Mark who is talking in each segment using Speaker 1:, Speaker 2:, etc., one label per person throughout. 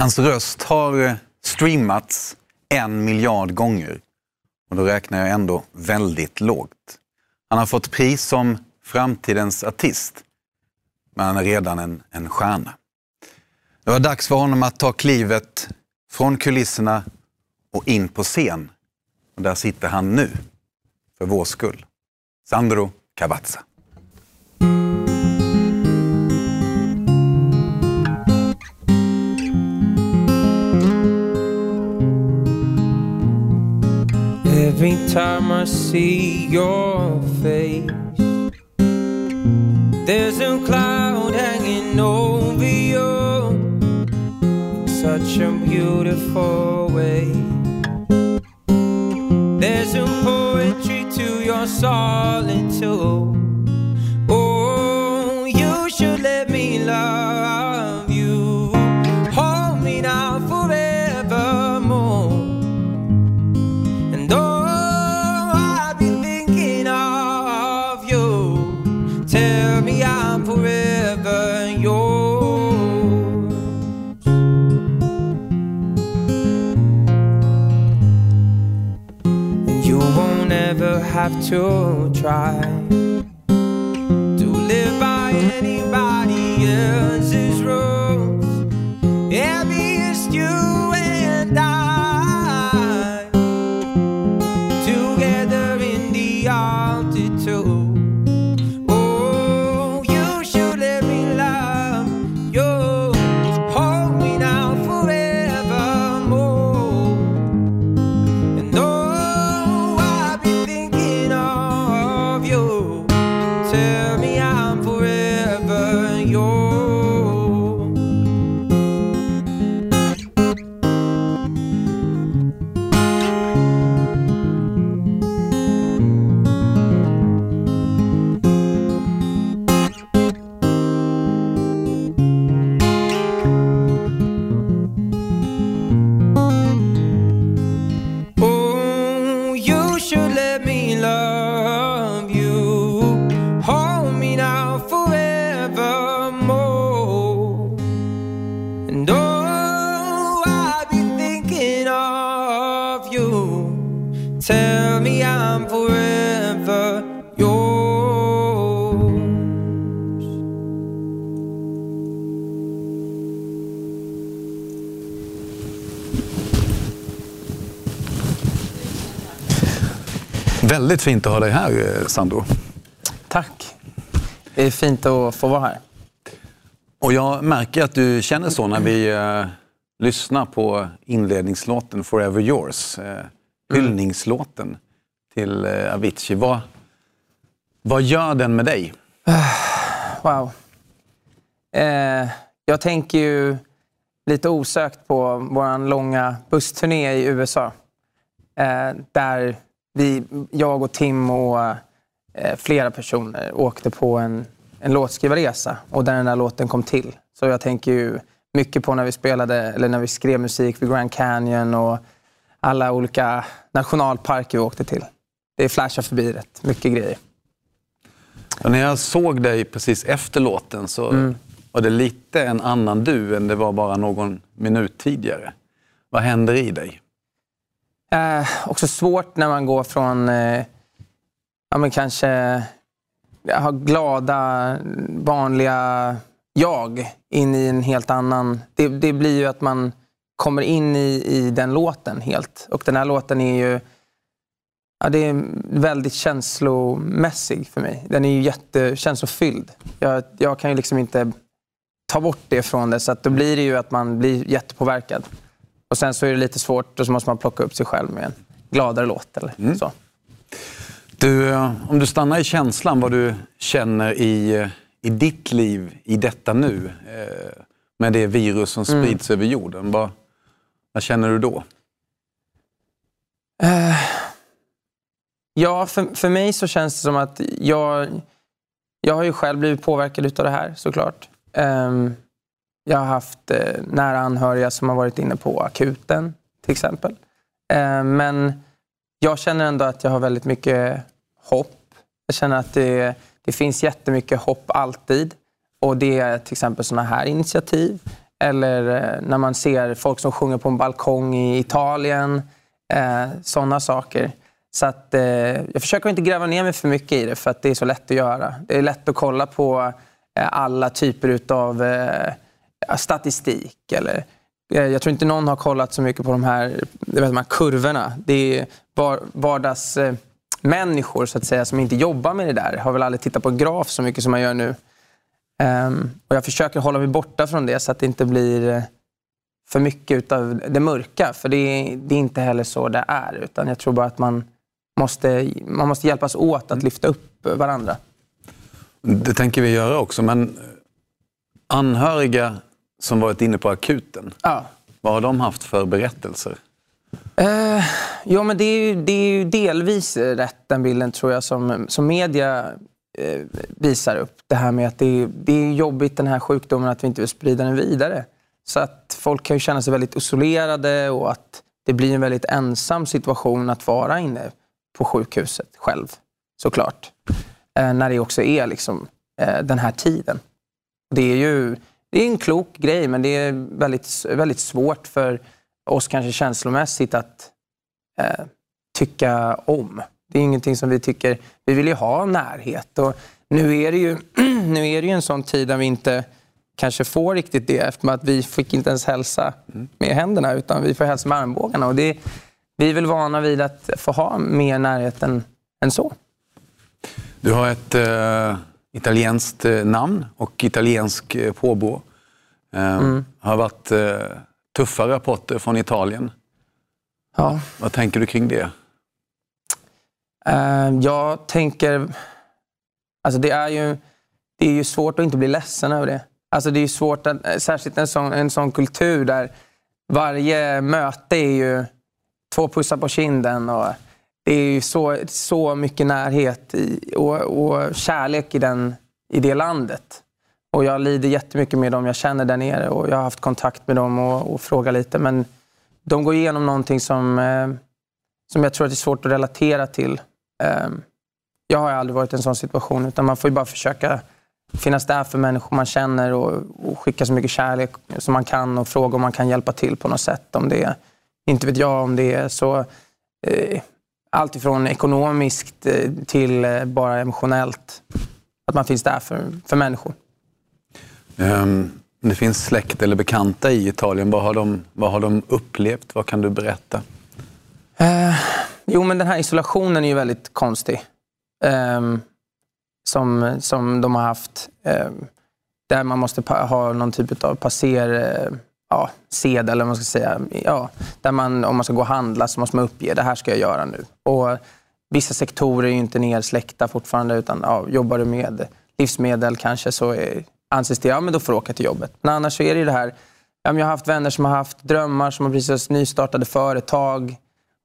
Speaker 1: Hans röst har eh, streamats en miljard gånger och då räknar jag ändå väldigt lågt. Han har fått pris som framtidens artist, men han är redan en, en stjärna. Det var dags för honom att ta klivet från kulisserna och in på scen. Och där sitter han nu, för vår skull. Sandro Cavazza.
Speaker 2: Every time I see your face, there's a cloud hanging over you such a beautiful way. There's a poetry to your solitude. Oh, you should let me love have to try to live by anybody else's
Speaker 1: Väldigt fint att ha dig här, eh, Sandro.
Speaker 2: Tack. Det är fint att få vara här.
Speaker 1: Och jag märker att du känner så när vi eh, lyssnar på inledningslåten Forever Yours. Eh, hyllningslåten till eh, Avicii. Vad, vad gör den med dig?
Speaker 2: Wow. Eh, jag tänker ju lite osökt på vår långa bussturné i USA. Eh, där vi, jag och Tim och eh, flera personer åkte på en, en låtskrivarresa och där den där låten kom till. Så jag tänker ju mycket på när vi spelade, eller när vi skrev musik vid Grand Canyon och alla olika nationalparker vi åkte till. Det flashar förbi rätt mycket grejer.
Speaker 1: Och när jag såg dig precis efter låten så var det lite en annan du än det var bara någon minut tidigare. Vad händer i dig?
Speaker 2: Eh, också svårt när man går från eh, ja, men kanske ha glada, vanliga jag in i en helt annan... Det, det blir ju att man kommer in i, i den låten helt. Och den här låten är ju ja, det är väldigt känslomässig för mig. Den är ju jättekänslofylld. Jag, jag kan ju liksom inte ta bort det från det. Så att då blir det ju att man blir jättepåverkad. Och sen så är det lite svårt och så måste man plocka upp sig själv med en gladare låt. Eller så.
Speaker 1: Du, eh, om du stannar i känslan, vad du känner i, eh, i ditt liv i detta nu eh, med det virus som sprids över jorden. Vad, vad känner du då?
Speaker 2: Ja, för, för mig så känns det som att jag, jag har ju själv blivit påverkad utav det här såklart. Ehm, jag har haft eh, nära anhöriga som har varit inne på akuten till exempel. Eh, men jag känner ändå att jag har väldigt mycket hopp. Jag känner att det, det finns jättemycket hopp alltid. Och det är till exempel sådana här initiativ. Eller eh, när man ser folk som sjunger på en balkong i Italien. Eh, Sådana saker. Så att, eh, jag försöker inte gräva ner mig för mycket i det för att det är så lätt att göra. Det är lätt att kolla på eh, alla typer av eh, statistik. Eller, eh, jag tror inte någon har kollat så mycket på de här, vet, de här kurvorna. Det är vardagsmänniskor eh, så att säga, som inte jobbar med det där. Har väl aldrig tittat på en graf så mycket som man gör nu. Um, och jag försöker hålla mig borta från det så att det inte blir eh, för mycket av det mörka. För det är, det är, inte heller så det är. Utan jag tror bara att man måste, man måste hjälpas åt att lyfta upp varandra.
Speaker 1: Det tänker vi göra också, men anhöriga som varit inne på akuten, ja. vad har de haft för berättelser?
Speaker 2: Eh, jo, men det är, ju, det är ju delvis rätt den bilden tror jag som, som media eh, visar upp. Det här med att det är, det är jobbigt den här sjukdomen att vi inte vill sprida den vidare. Så att folk kan ju känna sig väldigt isolerade och att det blir en väldigt ensam situation att vara inne på sjukhuset själv, såklart. Eh, när det också är liksom, eh, den här tiden. Det är ju det är en klok grej, men det är väldigt, väldigt svårt för oss kanske känslomässigt att eh, tycka om. Det är ingenting som vi tycker... Vi vill ju ha närhet. Och nu är det ju, nu är det ju en sån tid där vi inte kanske får riktigt det eftersom att vi fick inte ens hälsa med händerna utan vi får hälsa med armbågarna. Och det, vi är väl vana vid att få ha mer närhet än, än så.
Speaker 1: Du har ett äh, italienskt äh, namn och italiensk äh, påbrå. Det mm. har varit tuffa rapporter från Italien. Ja. Vad tänker du kring det?
Speaker 2: Jag tänker... Alltså det, är ju, det är ju svårt att inte bli ledsen över det. Alltså det är svårt, att, särskilt en sån, en sån kultur där varje möte är ju två pussar på kinden. Och det är så, så mycket närhet i, och, och kärlek i, den, i det landet. Och jag lider jättemycket med dem jag känner där nere och jag har haft kontakt med dem och, och frågat lite. Men de går igenom någonting som, eh, som jag tror att det är svårt att relatera till. Eh, jag har aldrig varit i en sån situation utan man får bara försöka finnas där för människor man känner och, och, skicka så mycket kärlek som man kan och fråga om man kan hjälpa till på något sätt. Om det är, inte vet jag om det är så eh, allt ifrån ekonomiskt eh, till eh, bara emotionellt. Att man finns där för, för människor.
Speaker 1: Um, det finns släkt eller bekanta i Italien. Vad har de, vad har de upplevt? Vad kan du berätta?
Speaker 2: Uh, jo, men den här isolationen är ju väldigt konstig. Um, som, som de har haft. Um, där man måste ha någon typ av passer ja, sedel, eller man ska säga. Ja, där man, om man ska gå och handla så måste man uppge det här ska jag göra nu. Och vissa sektorer är ju inte nersläckta fortfarande utan ja, jobbar du med livsmedel kanske så är, anses det, ja men då får du åka till jobbet. Men annars så är det ju det här, ja, jag har haft vänner som har haft drömmar, som har precis nystartade företag.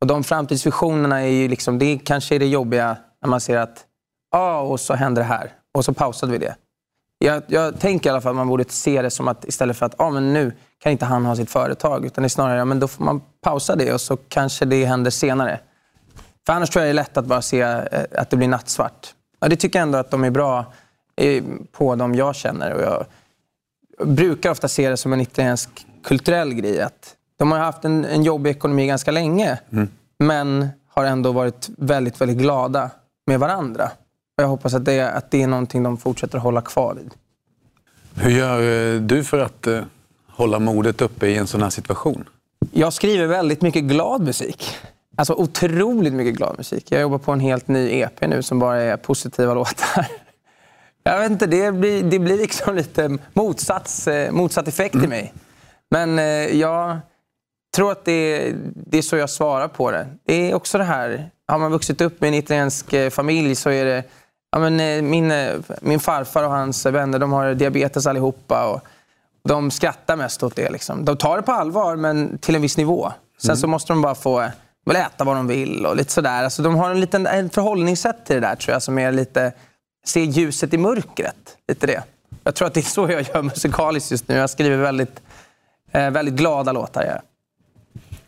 Speaker 2: Och de framtidsvisionerna är ju liksom, det kanske är det jobbiga när man ser att, ja och så händer det här. Och så pausade vi det. Jag, jag, tänker i alla fall att man borde se det som att istället för att ah, men nu kan inte han ha sitt företag. Utan det är snarare ja, men då får man pausa det och så kanske det händer senare. För annars tror jag det är lätt att bara se eh, att det blir nattsvart. Ja, det tycker jag ändå att de är bra eh, på, de jag känner. Och jag brukar ofta se det som en italiensk kulturell grej. Att de har haft en, en jobbig ekonomi ganska länge. Mm. Men har ändå varit väldigt, väldigt glada med varandra. Jag hoppas att det, att det är någonting de fortsätter hålla kvar vid.
Speaker 1: Hur gör eh, du för att uh, hålla modet uppe i en sån här situation?
Speaker 2: Jag skriver väldigt mycket glad musik. Alltså otroligt mycket glad musik. Jag jobbar på en helt ny EP nu som bara är positiva låtar. Jag vet inte, det blir, det blir liksom lite motsats, eh, motsatt effekt mm. i mig. Men jag tror att det det är så jag svarar på det. Det är också det här, har man vuxit upp med en italiensk familj så är det ja, men, eh, min, eh, min farfar och hans vänner de har diabetes allihopa. Och de skrattar mest åt det. Liksom. De tar det på allvar, men till en viss nivå. Sen mm. så måste de bara få väl äta vad de vill och lite sådär. Alltså, de har en liten en förhållningssätt till det där tror jag som är lite se ljuset i mörkret. Lite det. Jag tror att det är så jag gör musikaliskt just nu. Jag skriver väldigt, eh, väldigt glada låtar. Ja.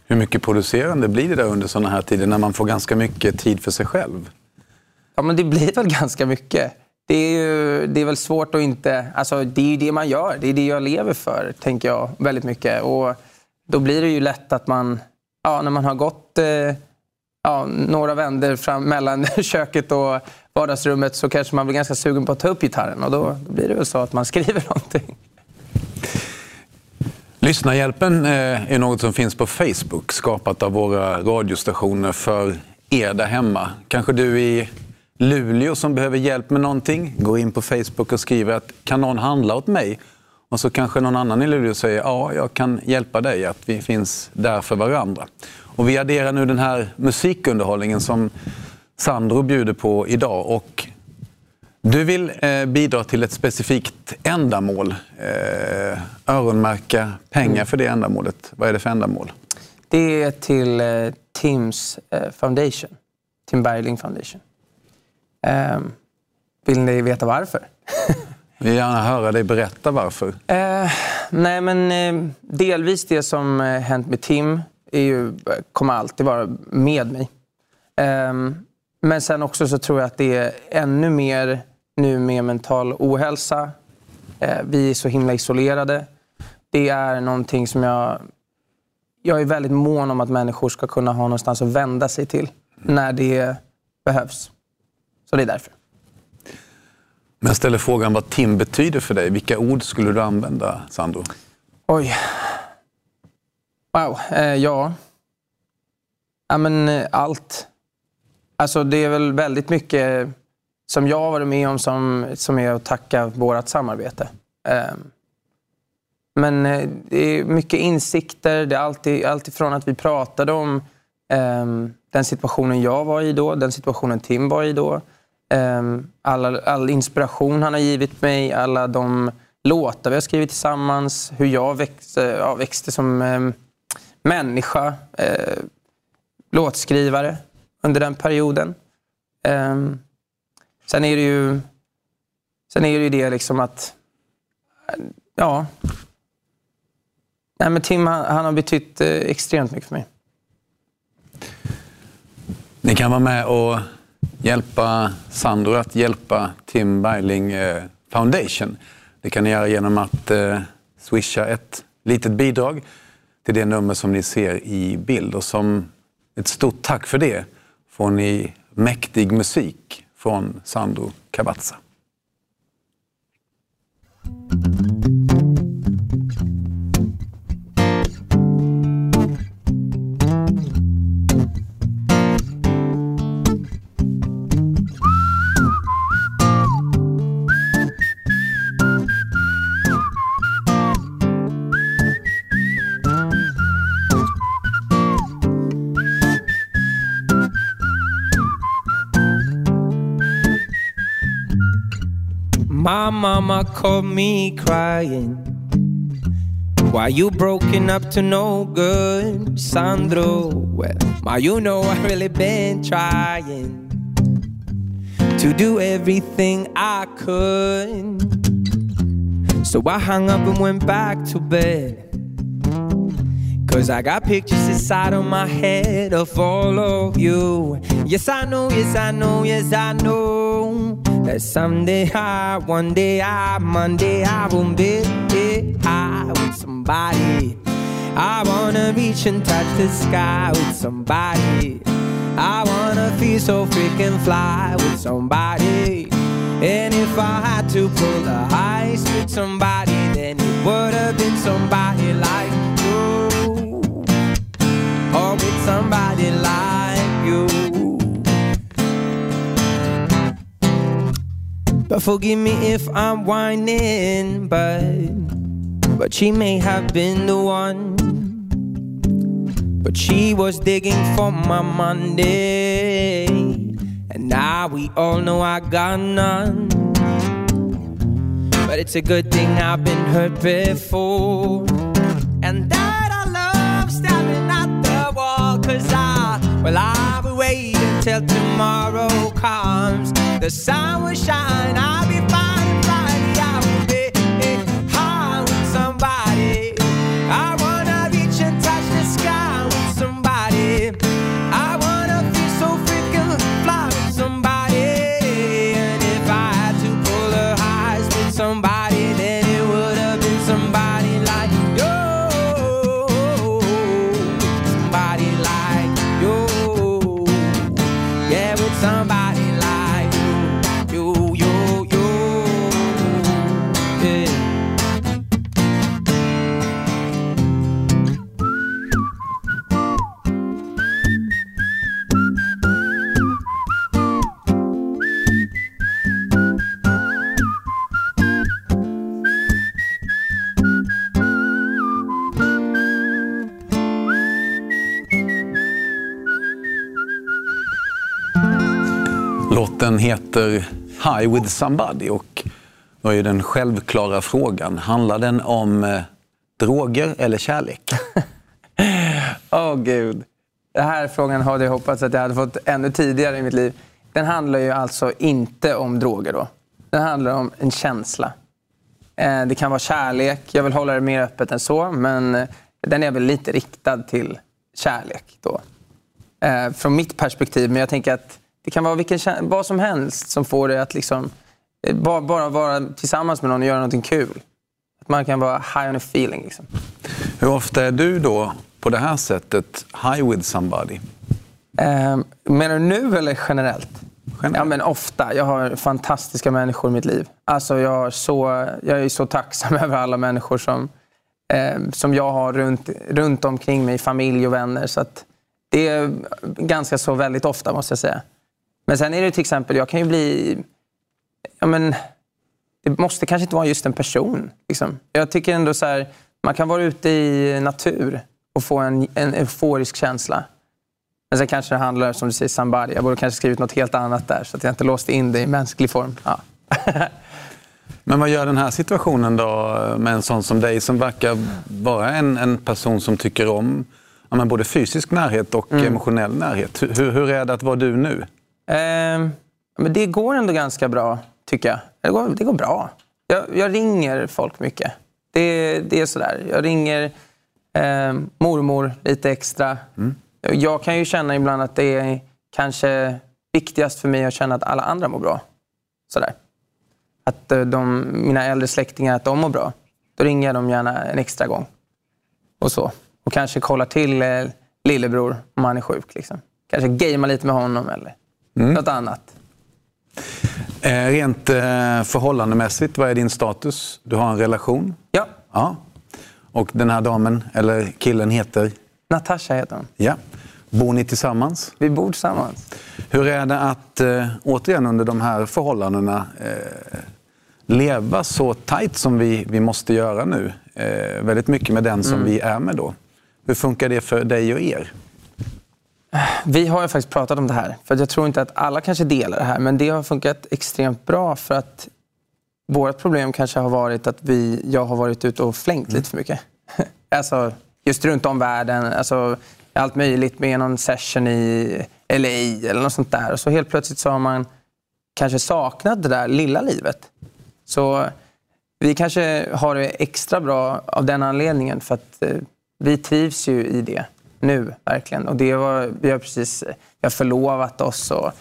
Speaker 1: Hur mycket producerande blir det där under sådana här tider när man får ganska mycket tid för sig själv?
Speaker 2: Ja, men det blir väl ganska mycket. det är ju det är väl svårt att inte... Alltså, det är ju det man gör. Det är det jag lever för, tänker jag väldigt mycket. Och då blir det ju lätt att man, ja, när man har gått eh, ja, några vänder fram mellan köket och vardagsrummet så kanske man blir ganska sugen på att ta upp gitarren. Och då, då blir det väl så att man skriver någonting.
Speaker 1: Lyssnarhjälpen eh, är något som finns på Facebook, skapat av våra radiostationer för er där hemma. Kanske du i Luleå som behöver hjälp med någonting, går in på Facebook och skriver att kan någon handla åt mig? Och så kanske någon annan i Luleå säger ja, jag kan hjälpa dig, att vi finns där för varandra. Och vi adderar nu den här musikunderhållningen som Sandro bjuder på idag. Och du vill eh, bidra till ett specifikt ändamål, eh, öronmärka pengar för det ändamålet. Vad är det för ändamål?
Speaker 2: Det är till eh, Tims eh, Foundation, Tim Bergling Foundation. Um, vill ni veta varför?
Speaker 1: Vi vill gärna höra dig berätta varför.
Speaker 2: Uh, nej, men uh, delvis det som uh, hänt med Tim är ju, kommer alltid vara med mig. Um, men sen också så tror jag att det är ännu mer nu med mental ohälsa. Uh, vi är så himla isolerade. Det är någonting som jag... Jag är väldigt mån om att människor ska kunna ha någonstans att vända sig till när det behövs. Så det är därför.
Speaker 1: Men jag ställer frågan vad Tim betyder för dig. Vilka ord skulle du använda, Sandro?
Speaker 2: Oj. Wow. Eh, ja. Ja, men eh, allt. Alltså, det är väl väldigt mycket som jag har varit med om som, som är att tacka vårt samarbete. Eh, men eh, det är mycket insikter. Det är alltid, alltifrån att vi pratade om eh, den situationen jag var i då, den situationen Tim var i då. Ehm, all, all inspiration han har givit mig, alla de låtar vi har skrivit tillsammans, hur jag växte, ja, växte som eh, människa, eh, låtskrivare under den perioden. Eh, sen är det ju sen är det, ju det liksom att... Ja. Nej, men Tim han, han har betytt eh, extremt mycket för mig.
Speaker 1: Ni kan vara med och hjälpa Sandro att hjälpa Tim Bergling eh, Foundation. Det kan ni göra genom att eh, swisha ett litet bidrag till det nummer som ni ser i bild. Och som ett stort tack för det får ni mäktig musik från Sandro Cavazza.
Speaker 3: Mama caught me crying. Why you broken up to no good, Sandro? Well, ma, you know I really been trying to do everything I could. So I hung up and went back to bed. Cause I got pictures inside of my head of all of you. Yes, I know, yes, I know, yes, I know. That someday I, one day I, Monday I will be high with somebody. I wanna reach and touch the sky with somebody. I wanna feel so freaking fly with somebody. And if I had to pull a heist with somebody, then it would have been somebody like you. Or with somebody like But forgive me if I'm whining, but but she may have been the one. But she was digging for my Monday, and now we all know I got none. But it's a good thing I've been hurt before, and that I love staring at the wall, cause I, well, I wait until tomorrow comes the sun will shine. I'll be fine
Speaker 1: heter High with somebody och då är ju den självklara frågan, handlar den om eh, droger eller kärlek?
Speaker 2: Åh oh, gud. Den här frågan hade jag hoppats att jag hade fått ännu tidigare i mitt liv. Den handlar ju alltså inte om droger då. Den handlar om en känsla. Eh, det kan vara kärlek. Jag vill hålla det mer öppet än så. Men eh, den är väl lite riktad till kärlek då. Eh, från mitt perspektiv. Men jag tänker att det kan vara vilken, vad som helst som får dig att liksom, bara, bara vara tillsammans med någon och göra någonting kul. Att man kan vara high on a feeling. Liksom.
Speaker 1: Hur ofta är du då på det här sättet high with somebody?
Speaker 2: Eh, menar du nu eller generellt? generellt? Ja, men ofta. Jag har fantastiska människor i mitt liv. Alltså, jag, så, jag är så tacksam över alla människor som, eh, som jag har runt, runt omkring mig, familj och vänner. Så det är ganska så väldigt ofta, måste jag säga. Men sen är det till exempel, jag kan ju bli... Ja, men, det måste kanske inte vara just en person. Liksom. Jag tycker ändå så här, man kan vara ute i natur och få en, en euforisk känsla. Men sen kanske det handlar, som du säger, somebody. Jag borde kanske skrivit något helt annat där så att jag inte låste in det i mänsklig form. Ja.
Speaker 1: Men vad gör den här situationen då med en sån som dig som verkar vara en, en person som tycker om ja, både fysisk närhet och mm. emotionell närhet? Hur, hur är det att vara du nu?
Speaker 2: Eh, men det går ändå ganska bra, tycker jag. Det går, det går bra. Jag, jag ringer folk mycket. Det, det är sådär. Jag ringer eh, mormor lite extra. Mm. Jag kan ju känna ibland att det är kanske viktigast för mig att känna att alla andra mår bra. Sådär. Att eh, de, mina äldre släktingar, att de mår bra. Då ringer jag dem gärna en extra gång. Och så. Och kanske kollar till eh, lillebror om han är sjuk. Liksom. Kanske gamea lite med honom eller mm. något annat.
Speaker 1: Eh, rent eh, förhållandemässigt, vad är din status? Du har en relation?
Speaker 2: Ja.
Speaker 1: ja. Och den här damen, eller killen, heter?
Speaker 2: Natasha heter hon.
Speaker 1: Ja. Bor ni tillsammans?
Speaker 2: Vi bor tillsammans.
Speaker 1: Hur är det att, eh, återigen under de här förhållandena, eh, leva så tajt som vi, vi måste göra nu? Eh, väldigt mycket med den som mm. vi är med då. Hur funkar det för dig och er?
Speaker 2: Vi har ju faktiskt pratat om det här. För Jag tror inte att alla kanske delar det här. Men det har funkat extremt bra för att vårt problem kanske har varit att vi, jag har varit ute och flängt mm. lite för mycket. alltså, just runt om världen. Alltså, allt möjligt med någon session i LA eller något sånt där. Och så helt plötsligt så har man kanske saknat det där lilla livet. Så vi kanske har det extra bra av den anledningen. För att eh, vi trivs ju i det nu, verkligen. Och det var, vi har precis vi har förlovat oss. Och,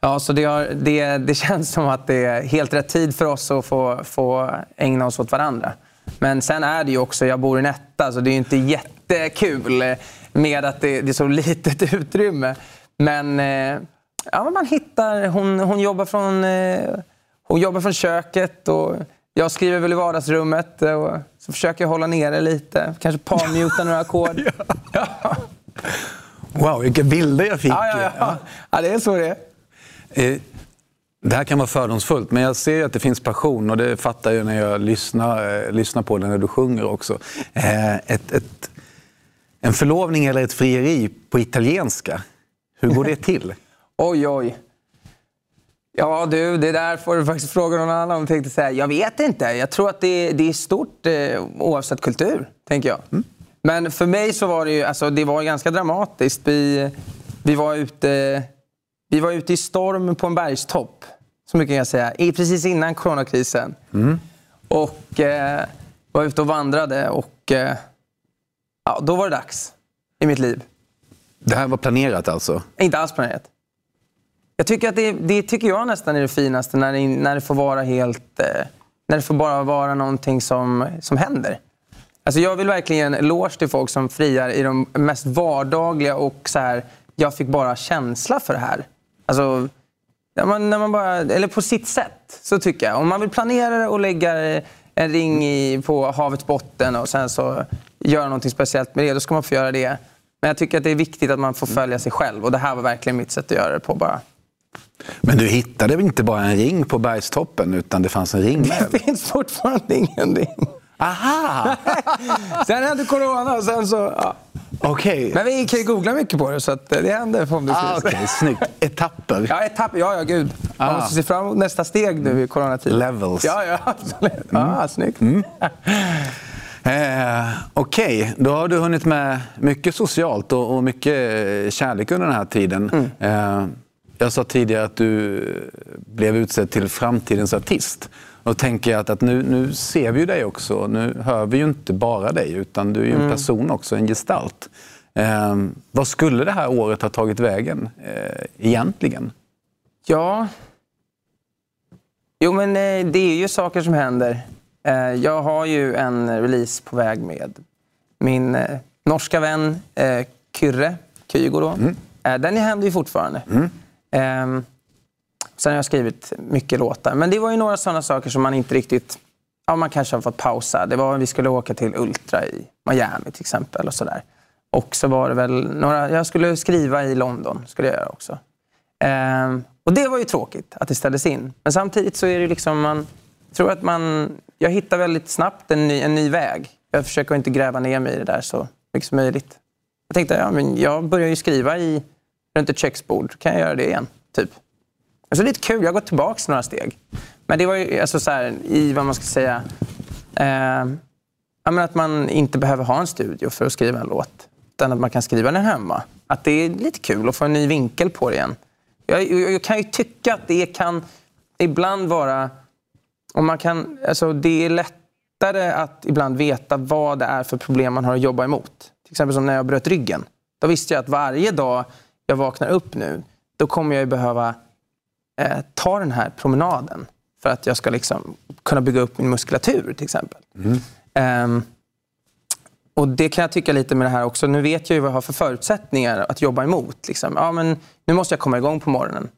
Speaker 2: ja, så det, har, det, det känns som att det är helt rätt tid för oss att få, få ägna oss åt varandra. Men sen är det ju också, jag bor i en etta, så det är ju inte jättekul med att det, det är så litet utrymme. Men, eh, ja, man hittar, hon, hon, jobbar från, eh, hon jobbar från köket och jag skriver väl i vardagsrummet. Och så försöker jag hålla nere lite. Kanske parmuta några ackord.
Speaker 1: ja. Wow, vilka bilder jag fick.
Speaker 2: Ja, ja, ja. ja det är så det är.
Speaker 1: Eh, det här kan vara fördomsfullt, men jag ser att det finns passion och det fattar jag när jag lyssnar, eh, lyssnar på det när du sjunger också. Eh, ett, ett, en förlovning eller ett frieri på italienska, hur går det till?
Speaker 2: oj, oj. Ja du, det där får du faktiskt fråga någon annan om. Tänkte säga. Jag vet inte. Jag tror att det, det är stort eh, oavsett kultur, tänker jag. Mm. Men för mig så var det ju, alltså, det var ganska dramatiskt. Vi, vi, var ute, vi var ute i storm på en bergstopp, så mycket kan jag säga, precis innan coronakrisen. Mm. Och eh, var ute och vandrade och eh, ja, då var det dags i mitt liv.
Speaker 1: Det här var planerat alltså?
Speaker 2: Inte alls planerat. Jag tycker att det, det tycker jag nästan är det finaste, när det, när det får vara helt... Eh, när det får bara vara någonting som, som händer. Alltså jag vill verkligen ge en eloge till folk som friar i de mest vardagliga och så här, jag fick bara känsla för det här. Alltså, när man, när man bara, eller på sitt sätt, så tycker jag. Om man vill planera det och lägga eh, en ring i, på havets botten och sen så göra någonting speciellt med det, då ska man få göra det. Men jag tycker att det är viktigt att man får följa sig själv och det här var verkligen mitt sätt att göra det på. bara.
Speaker 1: Men du hittade inte bara en ring på bergstoppen utan det fanns en ring med?
Speaker 2: Det finns fortfarande ingen ring.
Speaker 1: Aha!
Speaker 2: sen hände corona och sen så... Ja.
Speaker 1: Okay.
Speaker 2: Men vi kan ju googla mycket på det så att det händer förhoppningsvis.
Speaker 1: Ah, okay. Snyggt. Etapper.
Speaker 2: Ja, etapper. Ja, ja, gud. Man måste se fram emot nästa steg nu i coronatiden.
Speaker 1: Levels.
Speaker 2: Ja, ja, absolut. Ja, snyggt.
Speaker 1: Eh, Okej, då har du hunnit med mycket socialt och, och mycket kärlek under den här tiden. Eh, jag sa tidigare att du blev utsedd till framtidens artist. Och tänker jag att, att nu, nu ser vi ju dig också. Nu hör vi ju inte bara dig, utan du är ju en person också, en gestalt. Eh, vad skulle det här året ha tagit vägen eh, egentligen?
Speaker 2: Ja. Jo, men eh, det är ju saker som händer. Eh, jag har ju en release på väg med min eh, norska vän eh, Kyrre Kygo. Då. Eh, den händer ju fortfarande. Ehm, sen har jag skrivit mycket låtar. Men det var ju några sådana saker som man inte riktigt... Ja, man kanske har fått pausa. Det var vi skulle åka till Ultra i Miami till exempel. Och sådär. Och så var det väl några... Jag skulle skriva i London. skulle jag göra också. Ehm, och det var ju tråkigt att det ställdes in. Men samtidigt så är det liksom... Man, jag tror att man... Jag hittar väldigt snabbt en ny, en ny väg. Jag försöker inte gräva ner mig i det där så mycket som möjligt. Jag tänkte, ja, men jag börjar ju skriva i, runt ett köksbord. Kan jag göra det igen? Typ. Alltså, det är lite kul. Jag har gått tillbaka några steg. Men det var ju alltså, så här, i vad man ska säga... Eh, ja, att man inte behöver ha en studio för att skriva en låt. Utan att man kan skriva den hemma. Att det är lite kul att få en ny vinkel på det igen. Jag, jag, jag kan ju tycka att det kan ibland vara... Om man kan, alltså det är lättare att ibland veta vad det är för problem man har att jobba emot. Till exempel som när jag bröt ryggen. Då visste jag att varje dag jag vaknar upp nu, då kommer jag ju behöva eh, ta den här promenaden. För att jag ska liksom kunna bygga upp min muskulatur till exempel. Ehm, och Det kan jag tycka lite med det här också. Nu vet jag ju vad jag har för förutsättningar att jobba emot. Liksom. Ja, men nu måste jag komma igång på morgonen.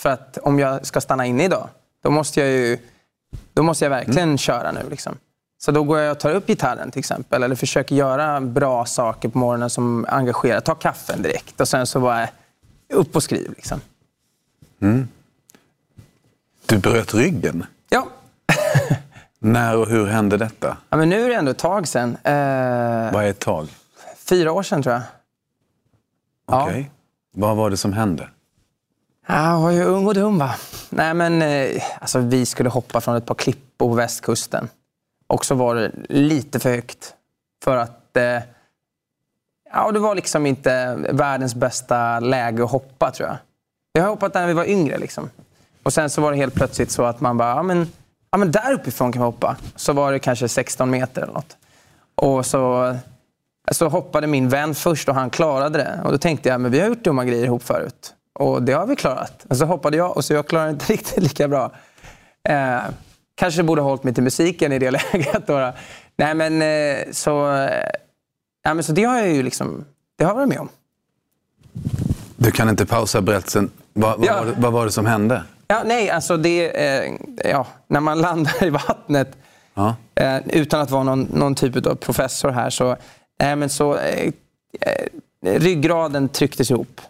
Speaker 2: För att om jag ska stanna inne idag, då måste jag ju då måste jag verkligen köra nu. Liksom. Så då går jag och tar upp gitarren till exempel. Eller försöker göra bra saker på morgonen som engagerar. Ta kaffen direkt och sen så bara upp och skriv. Liksom.
Speaker 1: Du bröt ryggen.
Speaker 2: Ja.
Speaker 1: När och hur hände detta?
Speaker 2: ja, men nu är det ändå ett tag sedan. Eh,
Speaker 1: Vad är ett tag?
Speaker 2: fyra år sedan tror jag. Ja.
Speaker 1: Okej. Vad var det som hände?
Speaker 2: Ja, jag var ju ung och dum va. Nej men eh, alltså, vi skulle hoppa från ett par klippor på västkusten. Och så var det lite för högt. För att eh, ja, det var liksom inte världens bästa läge att hoppa tror jag. Jag har hoppat när vi var yngre liksom. Och sen så var det helt plötsligt så att man bara, ja men, ja, men där uppifrån kan vi hoppa. Så var det kanske 16 meter eller något. Och så, så hoppade min vän först och han klarade det. Och då tänkte jag, men vi har gjort dumma grejer ihop förut. Och det har vi klarat. Och så hoppade jag och så jag klarade inte riktigt lika bra. Eh, kanske borde ha hållit mig till musiken i det läget. Då. Nej men eh, så, eh, ja, men så det har jag ju liksom, det har jag varit med om.
Speaker 1: Du kan inte pausa berättelsen. Vad, vad,
Speaker 2: Ja.
Speaker 1: var, det, vad var det som hände?
Speaker 2: Ja, nej, alltså det... Eh, ja, när man landar i vattnet
Speaker 1: Ja.
Speaker 2: eh, utan att vara någon, någon typ av professor här så... Eh, men så eh, eh, ryggraden trycktes ihop.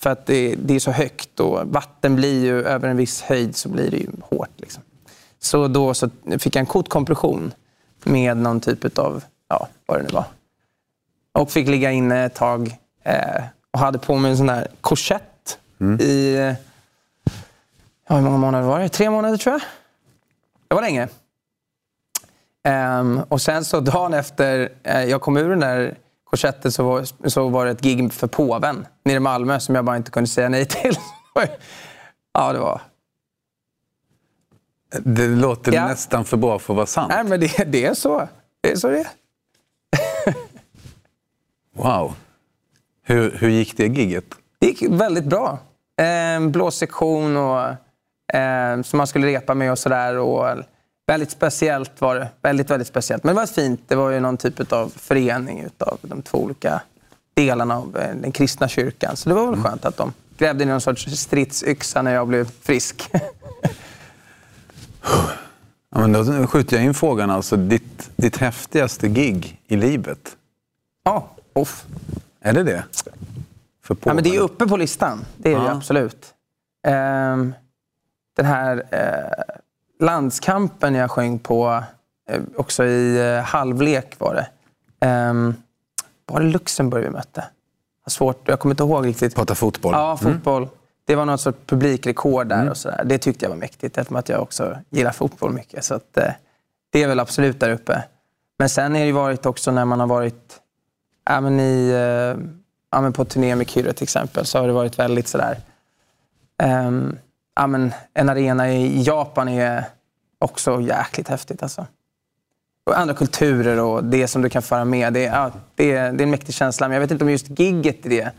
Speaker 2: För att det, det är så högt och vatten blir ju över en viss höjd så blir det ju hårt. Liksom. Så då så fick jag en kotkompression med någon typ av, ja, vad det nu var. Och fick ligga inne ett tag eh, och hade på mig en sån här korsett i eh, Ja, hur många månader var det? Tre månader tror jag. Det var länge. Ehm, och sen så dagen efter eh, jag kom ur den där korsetten så var, så var det ett gig för påven nere i Malmö som jag bara inte kunde säga nej till. ja, det var...
Speaker 1: Det låter
Speaker 2: Ja.
Speaker 1: nästan för bra för att vara sant.
Speaker 2: Nej, men det, det är så. Det är så det är.
Speaker 1: Wow. Hur, hur gick det gigget?
Speaker 2: Det gick väldigt bra. Eh, blåsektion och, eh, som man skulle repa med och sådär. Och Väldigt speciellt var det. Väldigt, väldigt speciellt. Men det var fint. Det var ju någon typ av förening av de två olika delarna av eh, den kristna kyrkan. Så det var väl skönt att de grävde in någon sorts stridsyxa när jag blev frisk.
Speaker 1: Ja, men då skjuter jag in frågan. Alltså, ditt, ditt häftigaste gig i livet,
Speaker 2: Ja, off.
Speaker 1: är det det? För
Speaker 2: Ja, men det är uppe på listan. Det är det
Speaker 1: Ja.
Speaker 2: absolut. Ehm, den här eh, landskampen jag sjöng på, eh, också i eh, halvlek var det. Ehm, var det Luxemburg vi mötte? Svårt, jag kommer inte ihåg riktigt.
Speaker 1: Prata fotboll.
Speaker 2: Ja, fotboll. Det var något sorts publikrekord där. och så där. Det tyckte jag var mäktigt eftersom att jag också gillar fotboll mycket. Så att, eh, det är väl absolut där uppe. Men sen har det varit också när man har varit ja, men i, eh, ja, men på turné med Kyrre till exempel, så har det varit väldigt sådär... Um, ja, men en arena i Japan är också jäkligt häftigt. Alltså. Och andra kulturer och det som du kan föra med. Det, ja, det, är, det är en mäktig känsla. Men jag vet inte om just gigget är det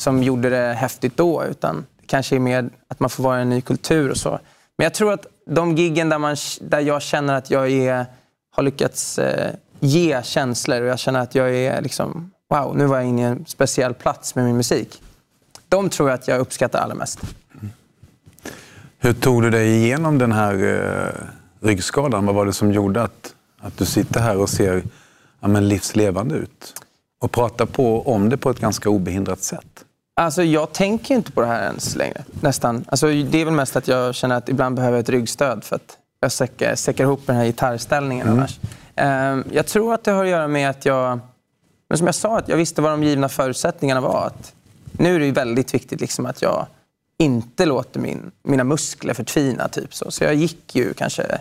Speaker 2: som gjorde det häftigt då. Utan det kanske är mer att man får vara i en ny kultur och så. Men jag tror att de giggen där, man, där jag känner att jag är, har lyckats eh, ge känslor och jag känner att jag är liksom, wow, nu var jag inne i en speciell plats med min musik. De tror jag att jag uppskattar allra mest. Mm.
Speaker 1: Hur tog du dig igenom den här eh, ryggskadan? Vad var det som gjorde att, att du sitter här och ser ja, men livslevande ut? Och pratar på, om det på ett ganska obehindrat sätt?
Speaker 2: Alltså, jag tänker inte på det här ens längre. Nästan. Alltså, det är väl mest att jag känner att ibland behöver jag ett ryggstöd för att jag säckar, säckar ihop den här gitarrställningen mm. annars. Um, jag tror att det har att göra med att jag... Men som jag sa, att jag visste vad de givna förutsättningarna var. Att nu är det väldigt viktigt liksom att jag inte låter min, mina muskler förtvina. Typ så. så jag gick ju kanske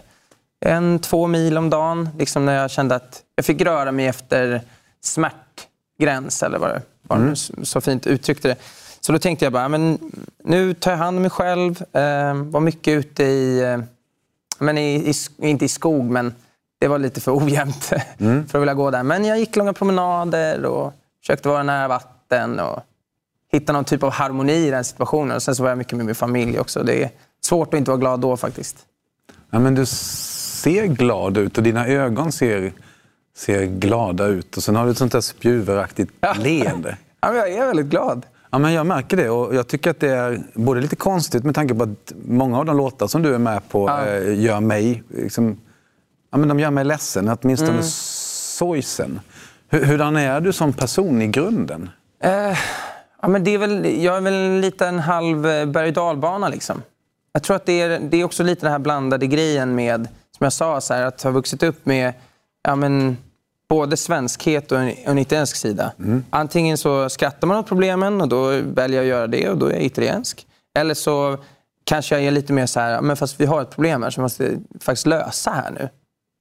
Speaker 2: en, två mil om dagen liksom när jag kände att jag fick röra mig efter smärtgräns, eller vad det var mm. så fint uttryckte det. Så då tänkte jag bara, men nu tar jag hand om mig själv. Eh, var mycket ute i, eh, men i, i, inte i skog, men det var lite för ojämnt mm. för att vilja gå där. Men jag gick långa promenader och försökte vara nära vatten. Och, hitta någon typ av harmoni i den situationen. Och sen så var jag mycket med min familj också. Det är svårt att inte vara glad då faktiskt.
Speaker 1: Ja, men du ser glad ut och dina ögon ser, ser glada ut. Och sen har du ett sånt där spjuveraktigt ja. leende.
Speaker 2: Ja, men jag är väldigt glad.
Speaker 1: Ja, men jag märker det och jag tycker att det är både lite konstigt med tanke på att många av de låtar som du är med på ja. eh, gör mig liksom, ja, men de gör mig ledsen, åtminstone mm. sorgsen. Hur, hurdan är du som person i grunden?
Speaker 2: Eh, Ja, men det är väl, jag är väl en liten halv eh, berg dalbana. Liksom. Jag tror att det är, det är också lite den här blandade grejen med, som jag sa, så här, att ha vuxit upp med ja, men, både svenskhet och en, en italiensk sida. Mm. Antingen så skrattar man åt problemen och då väljer jag att göra det och då är jag italiensk. Eller så kanske jag är lite mer så här, men fast vi har ett problem här som vi måste faktiskt lösa här nu.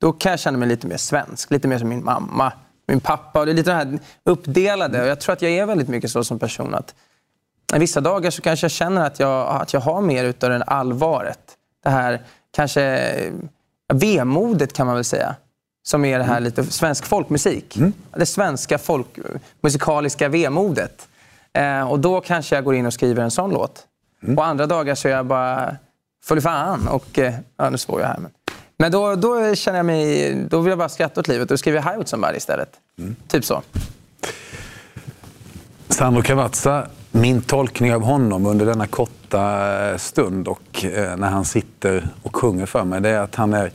Speaker 2: Då kan jag känna mig lite mer svensk, lite mer som min mamma min pappa. Och det är lite det här uppdelade. Och jag tror att jag är väldigt mycket så som person. att Vissa dagar så kanske jag känner att jag, att jag har mer utav det allvaret. Det här kanske vemodet kan man väl säga. Som är det här lite svensk folkmusik. Mm. Det svenska folkmusikaliska vemodet. Eh, och då kanske jag går in och skriver en sån låt. Mm. Och andra dagar så är jag bara full fan. Och, eh, ja, nu svor jag här. Men, men då, då känner jag mig... Då vill jag bara skratta åt livet. Då skriver jag Hi with somebody istället. Mm. Typ så.
Speaker 1: Sandro Cavazza, min tolkning av honom under denna korta eh, stund och eh, när han sitter och sjunger för mig, det är att han är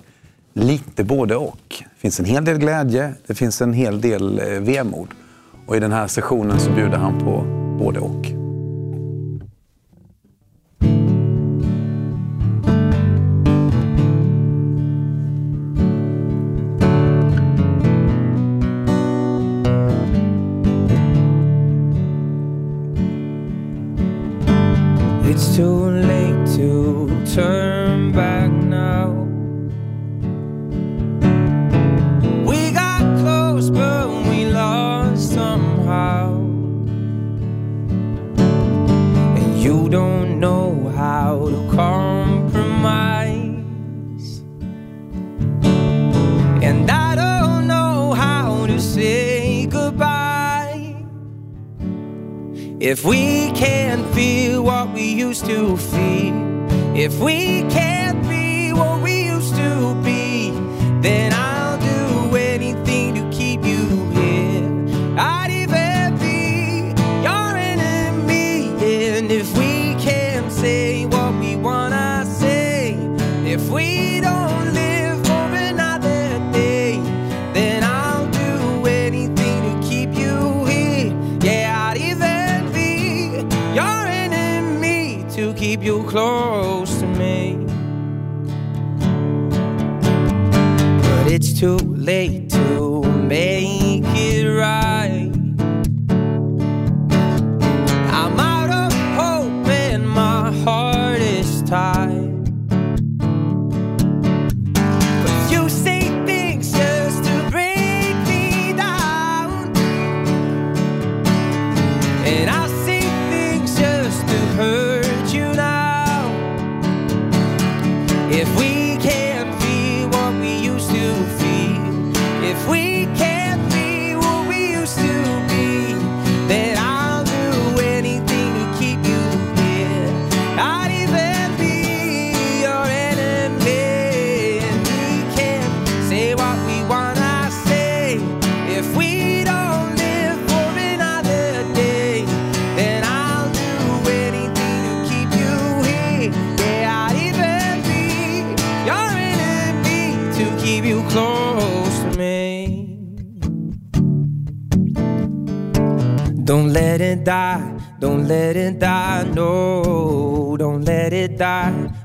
Speaker 1: lite både och. Det finns en hel del glädje, det finns en hel del eh, vemod. Och i den här sessionen så bjuder han på både och.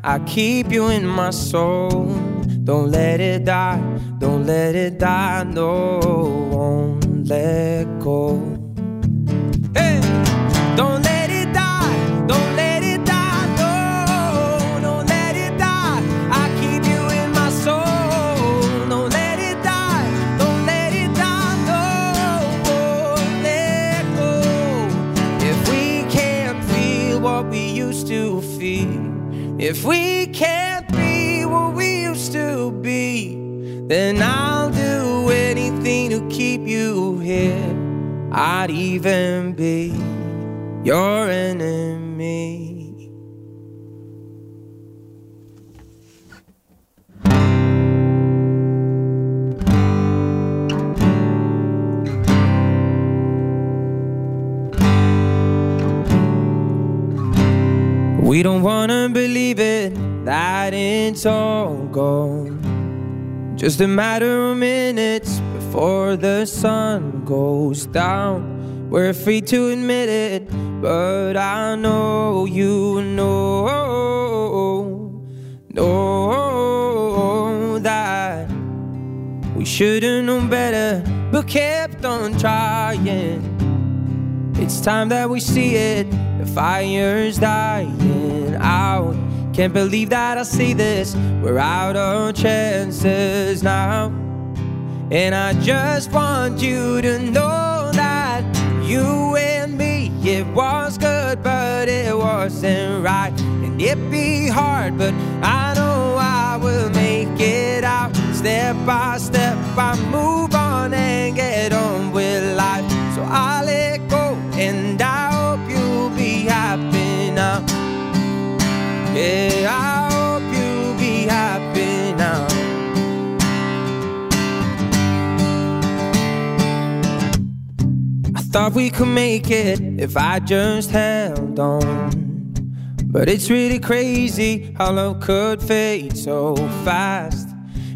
Speaker 2: I keep you in my soul. Don't let it die, don't let it die, no, won't let go. Hey, don't if we can't be what we used to be, then I'll do anything to keep you here. I'd even be your enemy. We don't that it's all gone. Just a matter of minutes before the sun goes down. We're free to admit it, but I know you know, know that we should've known better, but kept on trying. It's time that we see it. The fire's dying out. Can't believe that I see this. We're out of chances now. And I just want you to know that you and me, it was good, but it wasn't right. And it'd be hard, but I know I will make it out. Step by step, I move on and get on with life. So I let go, and I Yeah, I hope you'll be happy now. I thought we could make it if I just held on. But it's really crazy how love could fade so fast.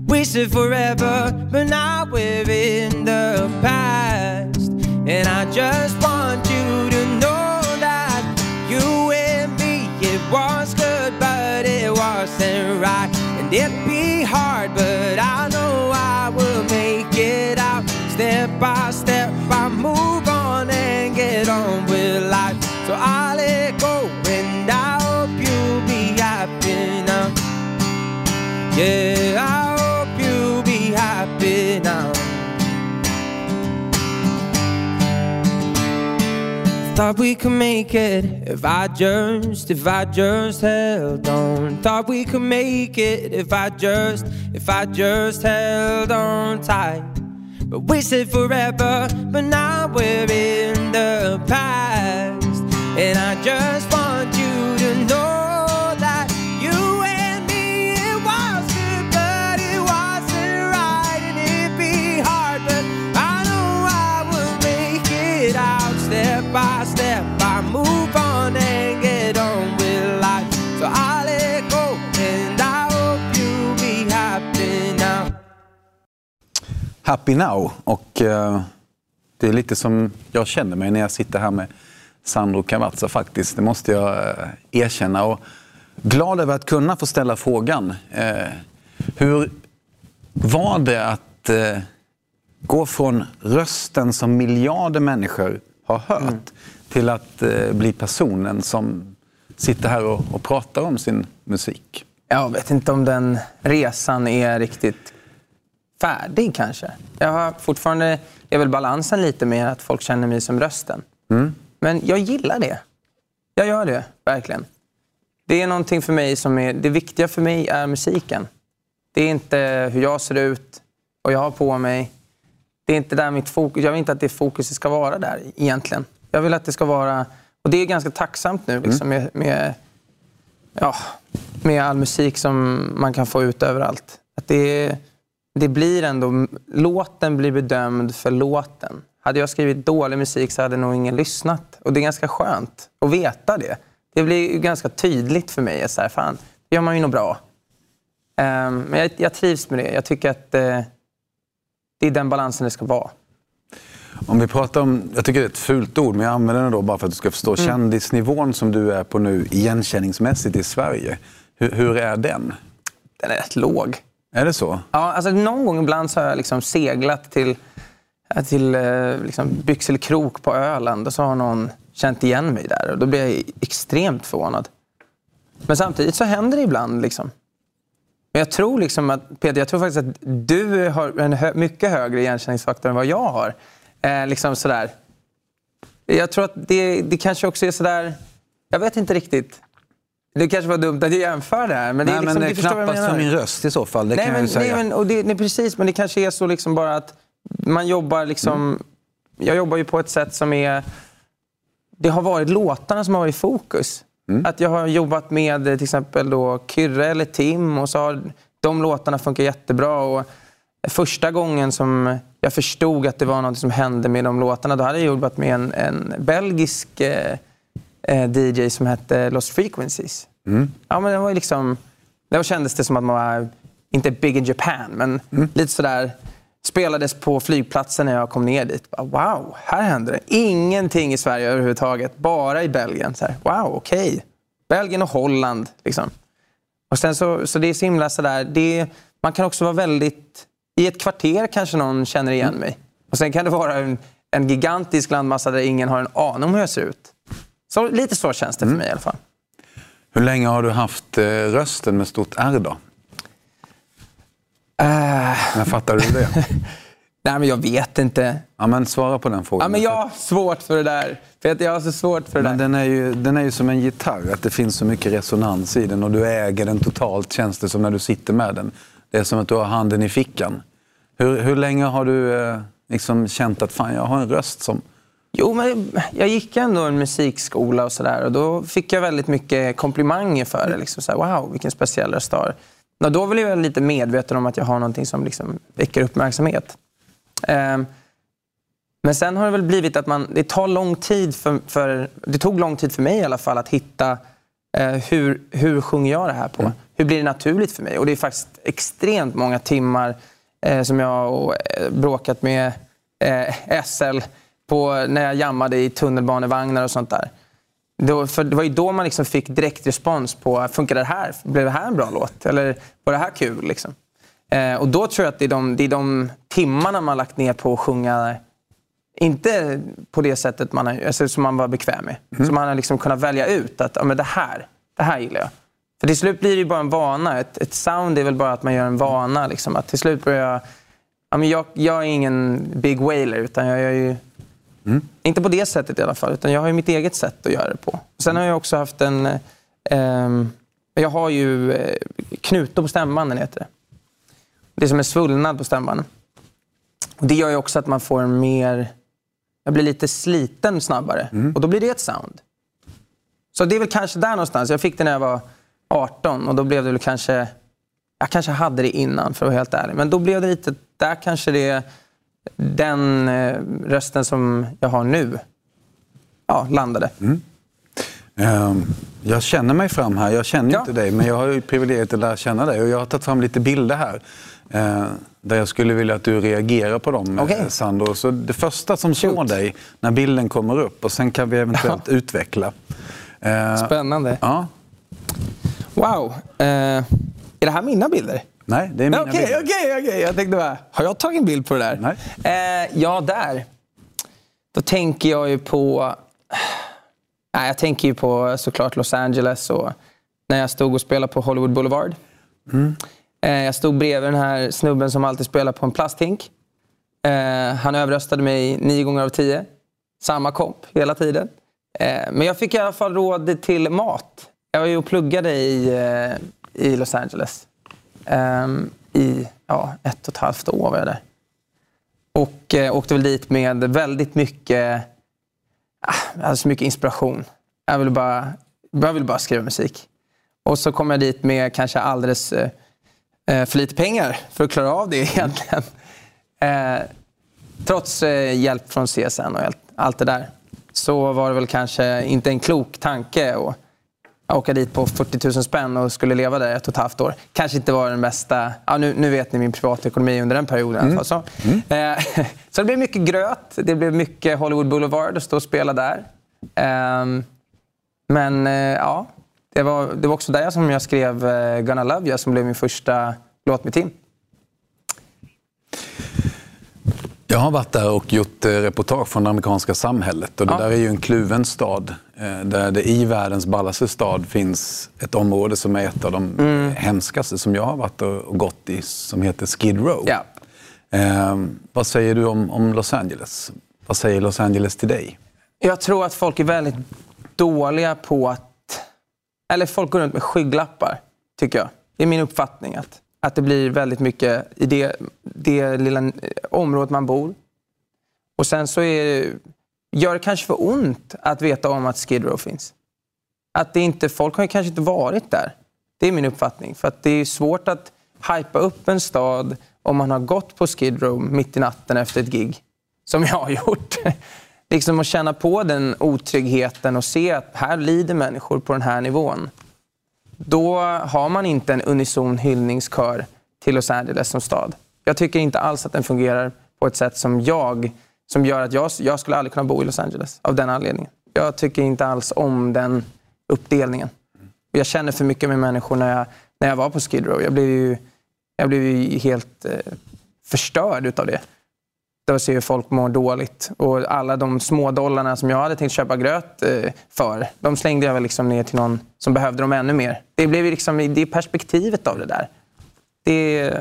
Speaker 2: Wasted forever, but now we're in the past. And I just want you to know that you it was good, but it wasn't right. And it'd be hard, but I know I will make it out. Step by step, I move on and get on with life. So I let go, and I hope you'll be happy now. Yeah, I Thought we could make it if I just, if I just held on. Thought we could make it if I just, if I just held on tight. But we said forever, but now we're in the past. And I just want Happy Now.
Speaker 1: Och eh, det är lite som jag känner mig när jag sitter här med Sandro Cavazza faktiskt. Det måste jag eh, erkänna. Och glad över att kunna få ställa frågan. Eh, hur var det att eh, gå från rösten som miljarder människor har hört till att eh, bli personen som sitter här och, och pratar om sin musik?
Speaker 4: Jag vet inte om den resan är riktigt färdig kanske. Jag har fortfarande är väl balansen lite mer att folk känner mig som rösten.
Speaker 1: Mm.
Speaker 2: Men jag gillar det. Jag gör det, verkligen. Det är någonting för mig som är... Det viktiga för mig är musiken. Det är inte hur jag ser ut och jag har på mig. Det är inte där mitt fokus... Jag vill inte att det fokuset ska vara där egentligen. Jag vill att det ska vara... Och det är ganska tacksamt nu liksom, mm. med, med, ja, med all musik som man kan få ut överallt. Att det, det blir ändå... Låten blir bedömd för låten. Hade jag skrivit dålig musik så hade nog ingen lyssnat. Och det är ganska skönt att veta det. Det blir ganska tydligt för mig. Så här, fan, det gör man ju nog bra. Um, men jag, jag, trivs med det. Jag tycker att uh, det är den balansen det ska vara.
Speaker 1: Om vi pratar om, jag tycker det är ett fult ord, men jag använder det då bara för att du ska förstå mm. kändisnivån som du är på nu igenkänningsmässigt i Sverige. Hur, hur är den?
Speaker 2: Den är rätt låg.
Speaker 1: Är det så?
Speaker 2: Ja, alltså någon gång ibland så har jag liksom seglat till eh, till eh, liksom, Byxelkrok på Öland och så har någon känt igen mig där. Och då blir jag extremt förvånad. Men samtidigt så händer det ibland. Liksom. Men jag tror liksom att, Peter, jag tror faktiskt att du har en hö mycket högre igenkänningsfaktor än vad jag har. Eh, liksom sådär. Jag tror att det, det kanske också är sådär... Jag vet inte riktigt. Det kanske var dumt att jag jämför det här. Men
Speaker 1: nej,
Speaker 2: det är liksom,
Speaker 1: men det är knappast för min röst i så fall. Det
Speaker 2: nej,
Speaker 1: kan
Speaker 2: men,
Speaker 1: jag ju säga.
Speaker 2: Nej, men, och det, nej, precis. Men det kanske är så liksom bara att man jobbar liksom... Mm. Jag jobbar ju på ett sätt som är... Det har varit låtarna som har varit i fokus. Mm. Att jag har jobbat med till exempel då Kyrre eller Tim och så har de låtarna funkat jättebra. Och första gången som jag förstod att det var något som hände med de låtarna, då hade jag jobbat med en, en belgisk eh, eh DJ som hette Lost Frequencies. Mm. Ja, men det var liksom... Då kändes det som att man var, inte big in Japan, men mm. lite sådär spelades på flygplatsen när jag kom ner dit. Wow, här händer det. Ingenting i Sverige överhuvudtaget, bara i Belgien. Så här, wow, okej. Okay. Belgien och Holland. Liksom. Och sen så, så det är så himla sådär, det, man kan också vara väldigt... I ett kvarter kanske någon känner igen mig. Och sen kan det vara en, en gigantisk landmassa där ingen har en aning om hur jag ser ut. Så lite så känns det för mig i alla fall.
Speaker 1: Hur länge har du haft eh, rösten med stort R då?
Speaker 2: Uh...
Speaker 1: När fattade du det?
Speaker 2: Nej, men jag vet inte.
Speaker 1: Ja, men svara på den frågan.
Speaker 2: Ja, men jag har svårt för det där. För jag har så svårt för det
Speaker 1: men
Speaker 2: där.
Speaker 1: Den är, ju, den är ju som en gitarr, att det finns så mycket resonans i den och du äger den totalt, känns det som när du sitter med den. Det är som att du har handen i fickan. Hur, hur länge har du eh, liksom känt att fan, jag har en röst som...
Speaker 2: Jo, men jag gick ändå en musikskola och sådär och då fick jag väldigt mycket komplimanger för det. Liksom så här, wow, vilken speciell röst du har. Och då blev jag lite medveten om att jag har någonting som liksom väcker uppmärksamhet. Um, men sen har det väl blivit att man, det tar lång tid för, för, det tog lång tid för mig i alla fall att hitta eh, hur, hur sjunger jag det här på? Mm. Hur blir det naturligt för mig? Och det är faktiskt extremt många timmar eh, som jag har eh, bråkat med eh, SL på, när jag jammade i tunnelbanevagnar och sånt där. Då, för det var ju då man liksom fick direktrespons på, funkar det här? Blev det här en bra låt? Eller var det här kul? Liksom? Eh, och då tror jag att det är, de, det är de timmarna man lagt ner på att sjunga inte på det sättet man, alltså, som man var bekväm med. Mm. Så man har liksom kunnat välja ut att ja, men det, här, det här gillar jag. För till slut blir det ju bara en vana. Ett, ett sound är väl bara att man gör en vana. Liksom. Att till slut börjar jag... Ja, men jag, jag är ingen big wailer, utan jag, jag är ju Mm. Inte på det sättet i alla fall, utan jag har ju mitt eget sätt att göra det på. Sen har jag också haft en... Eh, jag har ju eh, knutor på stämbanden, heter det. Det är som en svullnad på stämbanden. det gör ju också att man får mer... Jag blir lite sliten snabbare mm. och då blir det ett sound. Så det är väl kanske där någonstans. Jag fick det när jag var 18 och då blev det väl kanske... Jag kanske hade det innan för att vara helt ärlig. Men då blev det lite... Där kanske det den eh, rösten som jag har nu ja, landade. Mm.
Speaker 1: Um, jag känner mig fram här. Jag känner ja. inte dig, men jag har ju privilegiet att lära känna dig. Och jag har tagit fram lite bilder här. Uh, där jag skulle vilja att du reagerar på dem, okay. Eh, Sandro. Så det första som slår dig när bilden kommer upp och sen kan vi eventuellt ja. utveckla.
Speaker 2: Spännande.
Speaker 1: Ja.
Speaker 2: Wow. Är det här mina bilder?
Speaker 1: Nej, det är mina
Speaker 2: Okej,
Speaker 1: bilder.
Speaker 2: okej, okej. Jag tänkte bara, har jag tagit en bild på det där?
Speaker 1: Nej.
Speaker 2: Eh, ja, där. Då tänker jag ju på... Nej, jag tänker ju på såklart Los Angeles och när jag stod och spelade på Hollywood Boulevard. Mm. Eh, jag stod bredvid den här snubben som alltid spelar på en plasthink. Eh, han överröstade mig nio gånger av tio. Samma komp hela tiden. Eh, men jag fick i alla fall råd till mat. Jag var ju och pluggade i, i Los Angeles. Um, I ja, ett och ett halvt år var jag där. Och eh, åkte väl dit med väldigt mycket, ah, alltså mycket inspiration. Jag ville bara, jag ville bara skriva musik. Och så kom jag dit med kanske alldeles eh, eh för lite pengar för att klara av det egentligen. Eh, trots eh, hjälp från CSN och allt, allt det där så var det väl kanske inte en klok tanke att åka dit på 40 000 spänn och skulle leva där ett och ett halvt år. Kanske inte var den bästa... Ja, nu, nu vet ni min privatekonomi under den perioden. Mm. Så. Mm. Eh, så det blev mycket gröt. Det blev mycket Hollywood Boulevard att stå och spela där. Eh, men eh, ja, det var, det var också där som jag skrev eh, Gonna Love You som blev min första låt med Tim.
Speaker 1: Jag har varit där och gjort eh, reportage från det amerikanska samhället. Och det ja. där är ju en kluven stad. Eh, där det i världens ballaste stad finns ett område som är ett av de mm. hemskaste som jag har varit och gått i, som heter Skid Row.
Speaker 2: Ja.
Speaker 1: Eh, vad säger du om, om Los Angeles? Vad säger Los Angeles till dig?
Speaker 2: Jag tror att folk är väldigt dåliga på att... Eller folk går runt med skygglappar, tycker jag. Det är min uppfattning. att att det blir väldigt mycket i det, det lilla området man bor. Och sen så är det, gör det kanske för ont att veta om att Skid Row finns. Att det inte, folk har kanske inte varit där. Det är min uppfattning. För att det är svårt att hypa upp en stad om man har gått på Skid Row mitt i natten efter ett gig. Som jag har gjort. liksom att känna på den otryggheten och se att här lider människor på den här nivån då har man inte en unison hyllningskör till Los Angeles som stad. Jag tycker inte alls att den fungerar på ett sätt som jag, som gör att jag, jag skulle aldrig kunna bo i Los Angeles av den anledningen. Jag tycker inte alls om den uppdelningen. Jag känner för mycket med människor när jag, när jag var på Skid Row. Jag blev ju, jag blev ju helt eh, förstörd utav det. Då ser folk mår dåligt. Och alla de små dollarna som jag hade tänkt köpa gröt eh, för, de slängde jag väl liksom ner till någon som behövde dem ännu mer. Det blev liksom, det är perspektivet av det där. Det,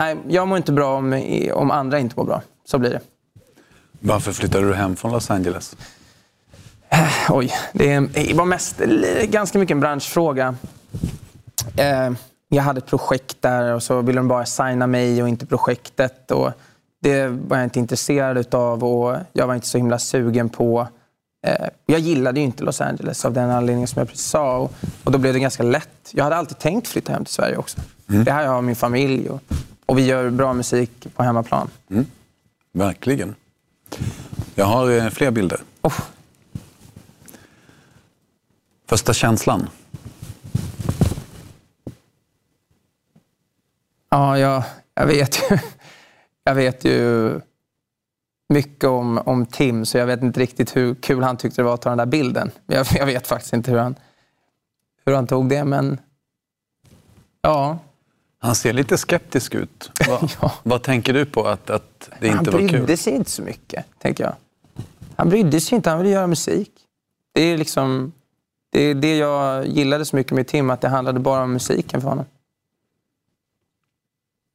Speaker 2: nej, jag mår inte bra om, om andra inte mår bra. Så blir det.
Speaker 1: Varför flyttade du hem från Los Angeles?
Speaker 2: Eh, oj, det var mest ganska mycket en branschfråga. Eh, jag hade ett projekt där och så ville de bara signa mig och inte projektet. Och det var jag inte intresserad av och jag var inte så himla sugen på. Eh, jag gillade ju inte Los Angeles av den anledningen som jag precis sa. Och, och då blev det ganska lätt. Jag hade alltid tänkt flytta hem till Sverige också. Mm. Det här jag har min familj och, och vi gör bra musik på hemmaplan. Mm.
Speaker 1: Verkligen. Jag har eh, fler bilder. Oh. Första känslan?
Speaker 2: Ja, jag, jag vet ju. Jag vet ju mycket om, om Tim, så jag vet inte riktigt hur kul han tyckte det var att ta den där bilden. Jag, jag vet faktiskt inte hur han, hur han tog det, men ja.
Speaker 1: Han ser lite skeptisk ut. Va, ja. Vad tänker du på att, att det inte var kul?
Speaker 2: Han brydde sig inte så mycket, tänker jag. Han brydde sig inte, han ville göra musik. Det är liksom det, är det jag gillade så mycket med Tim, att det handlade bara om musiken för honom.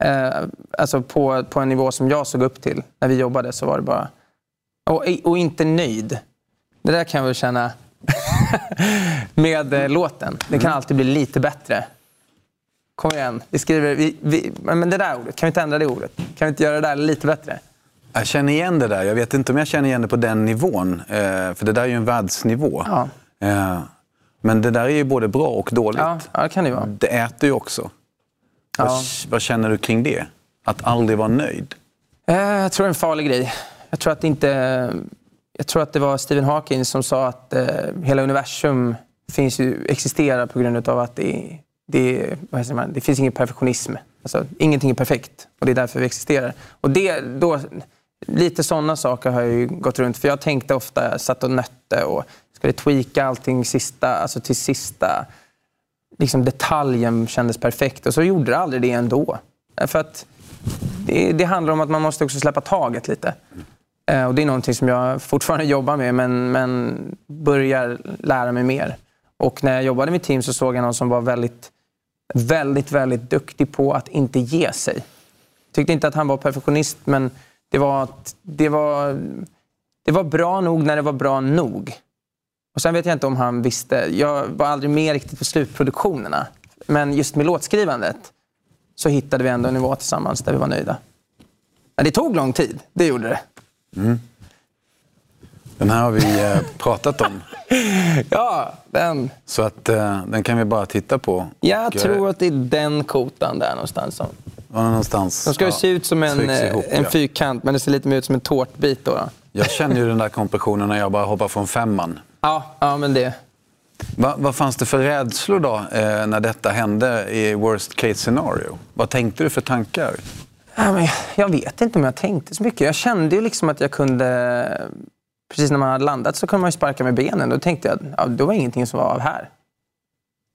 Speaker 2: Eh, alltså på, på en nivå som jag såg upp till när vi jobbade så var det bara... Och, och inte nöjd. Det där kan jag väl känna med eh, låten. Den kan mm. alltid bli lite bättre. Kom igen, vi skriver... Vi, vi, men det där ordet, kan vi inte ändra det ordet? Kan vi inte göra det där lite bättre?
Speaker 1: Jag känner igen det där. Jag vet inte om jag känner igen det på den nivån. Eh, för det där är ju en världsnivå. Ja. Eh, men det där är ju både bra och dåligt.
Speaker 2: Ja, det kan det vara.
Speaker 1: Det äter ju också. Ja. Vad, vad, känner du kring det? Att aldrig vara nöjd?
Speaker 2: Eh, jag tror det är en farlig grej. Jag tror att, inte, jag tror att det var Stephen Hawking som sa att hela universum finns ju, existerar på grund av att det, det, man, det finns ingen perfektionism. Alltså, ingenting är perfekt och det är därför vi existerar. Och det, då, lite sådana saker har jag ju gått runt. För jag tänkte ofta, jag satt och nötte och skulle tweaka allting sista, alltså till sista liksom detaljen kändes perfekt. Och så gjorde det aldrig det ändå. För att det, det handlar om att man måste också släppa taget lite. Eh, och det är någonting som jag fortfarande jobbar med, men, men börjar lära mig mer. Och när jag jobbade med team så såg jag någon som var väldigt, väldigt, väldigt duktig på att inte ge sig. Tyckte inte att han var perfektionist, men det var, det var, det var bra nog när det var bra nog. Och Sen vet jag inte om han visste. Jag var aldrig med riktigt på slutproduktionerna. Men just med låtskrivandet så hittade vi ändå en nivå tillsammans där vi var nöjda. Men det tog lång tid, det gjorde det.
Speaker 1: Mm. Den här har vi eh, pratat om.
Speaker 2: ja, den.
Speaker 1: Så att eh, den kan vi bara titta på.
Speaker 2: Jag och, tror att det är den kotan där någonstans. Som...
Speaker 1: Ja, någonstans.
Speaker 2: Den ska ja, se ut som en, ihop, en fyrkant, men det ser lite mer ut som en tårtbit. Då, då.
Speaker 1: Jag känner ju den där kompressionen när jag bara hoppar från femman.
Speaker 2: Ja, ja men det.
Speaker 1: Va, vad fanns det för rädslor då eh, när detta hände i worst case scenario? Vad tänkte du för tankar?
Speaker 2: Ja, men jag vet inte om jag tänkte så mycket. Jag kände ju liksom att jag kunde... Precis när man hade landat så kunde man ju sparka med benen. Då tänkte jag att ja, det var ingenting som var av här.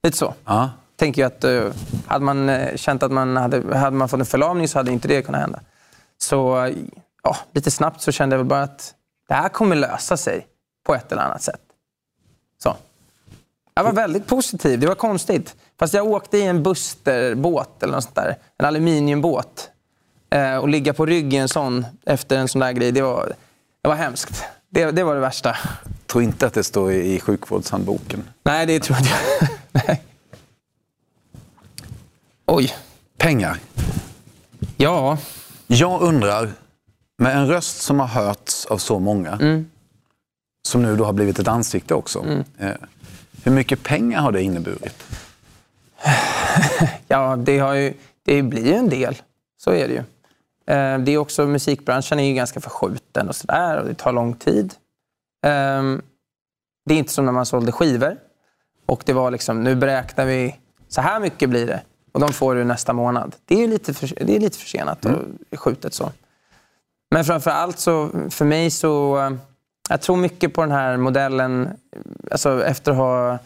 Speaker 2: Lite så.
Speaker 1: Ja.
Speaker 2: Tänker jag att uh, hade man uh, känt att man hade, hade man fått en förlamning så hade inte det kunnat hända. Så ja, lite snabbt så kände jag väl bara att det här kommer lösa sig på ett eller annat sätt. Så. Jag var väldigt positiv. Det var konstigt. Fast jag åkte i en Busterbåt eller något sånt där. En aluminiumbåt. Eh, och ligga på rygg i en sån efter en sån där grej, det var, det var hemskt. Det, det var det värsta.
Speaker 1: Jag tror inte att det står i sjukvårdshandboken.
Speaker 2: Nej, det tror inte jag. Nej. Oj.
Speaker 1: Pengar.
Speaker 2: Ja.
Speaker 1: Jag undrar, med en röst som har hörts av så många, mm. som nu då har blivit ett ansikte också. Mm. Eh, hur mycket pengar har det inneburit?
Speaker 2: ja, det, har ju, det blir ju en del. Så är det ju. Eh, det är också, musikbranschen är ju ganska förskjuten och sådär och det tar lång tid. Ehm, det är inte som när man sålde skivor. Och det var liksom, nu beräknar vi, så här mycket blir det. Och de får du nästa månad. Det är lite, för, det är lite försenat och mm. skjutet så. Men framför allt så, för mig så, eh, jag tror mycket på den här modellen, alltså efter att ha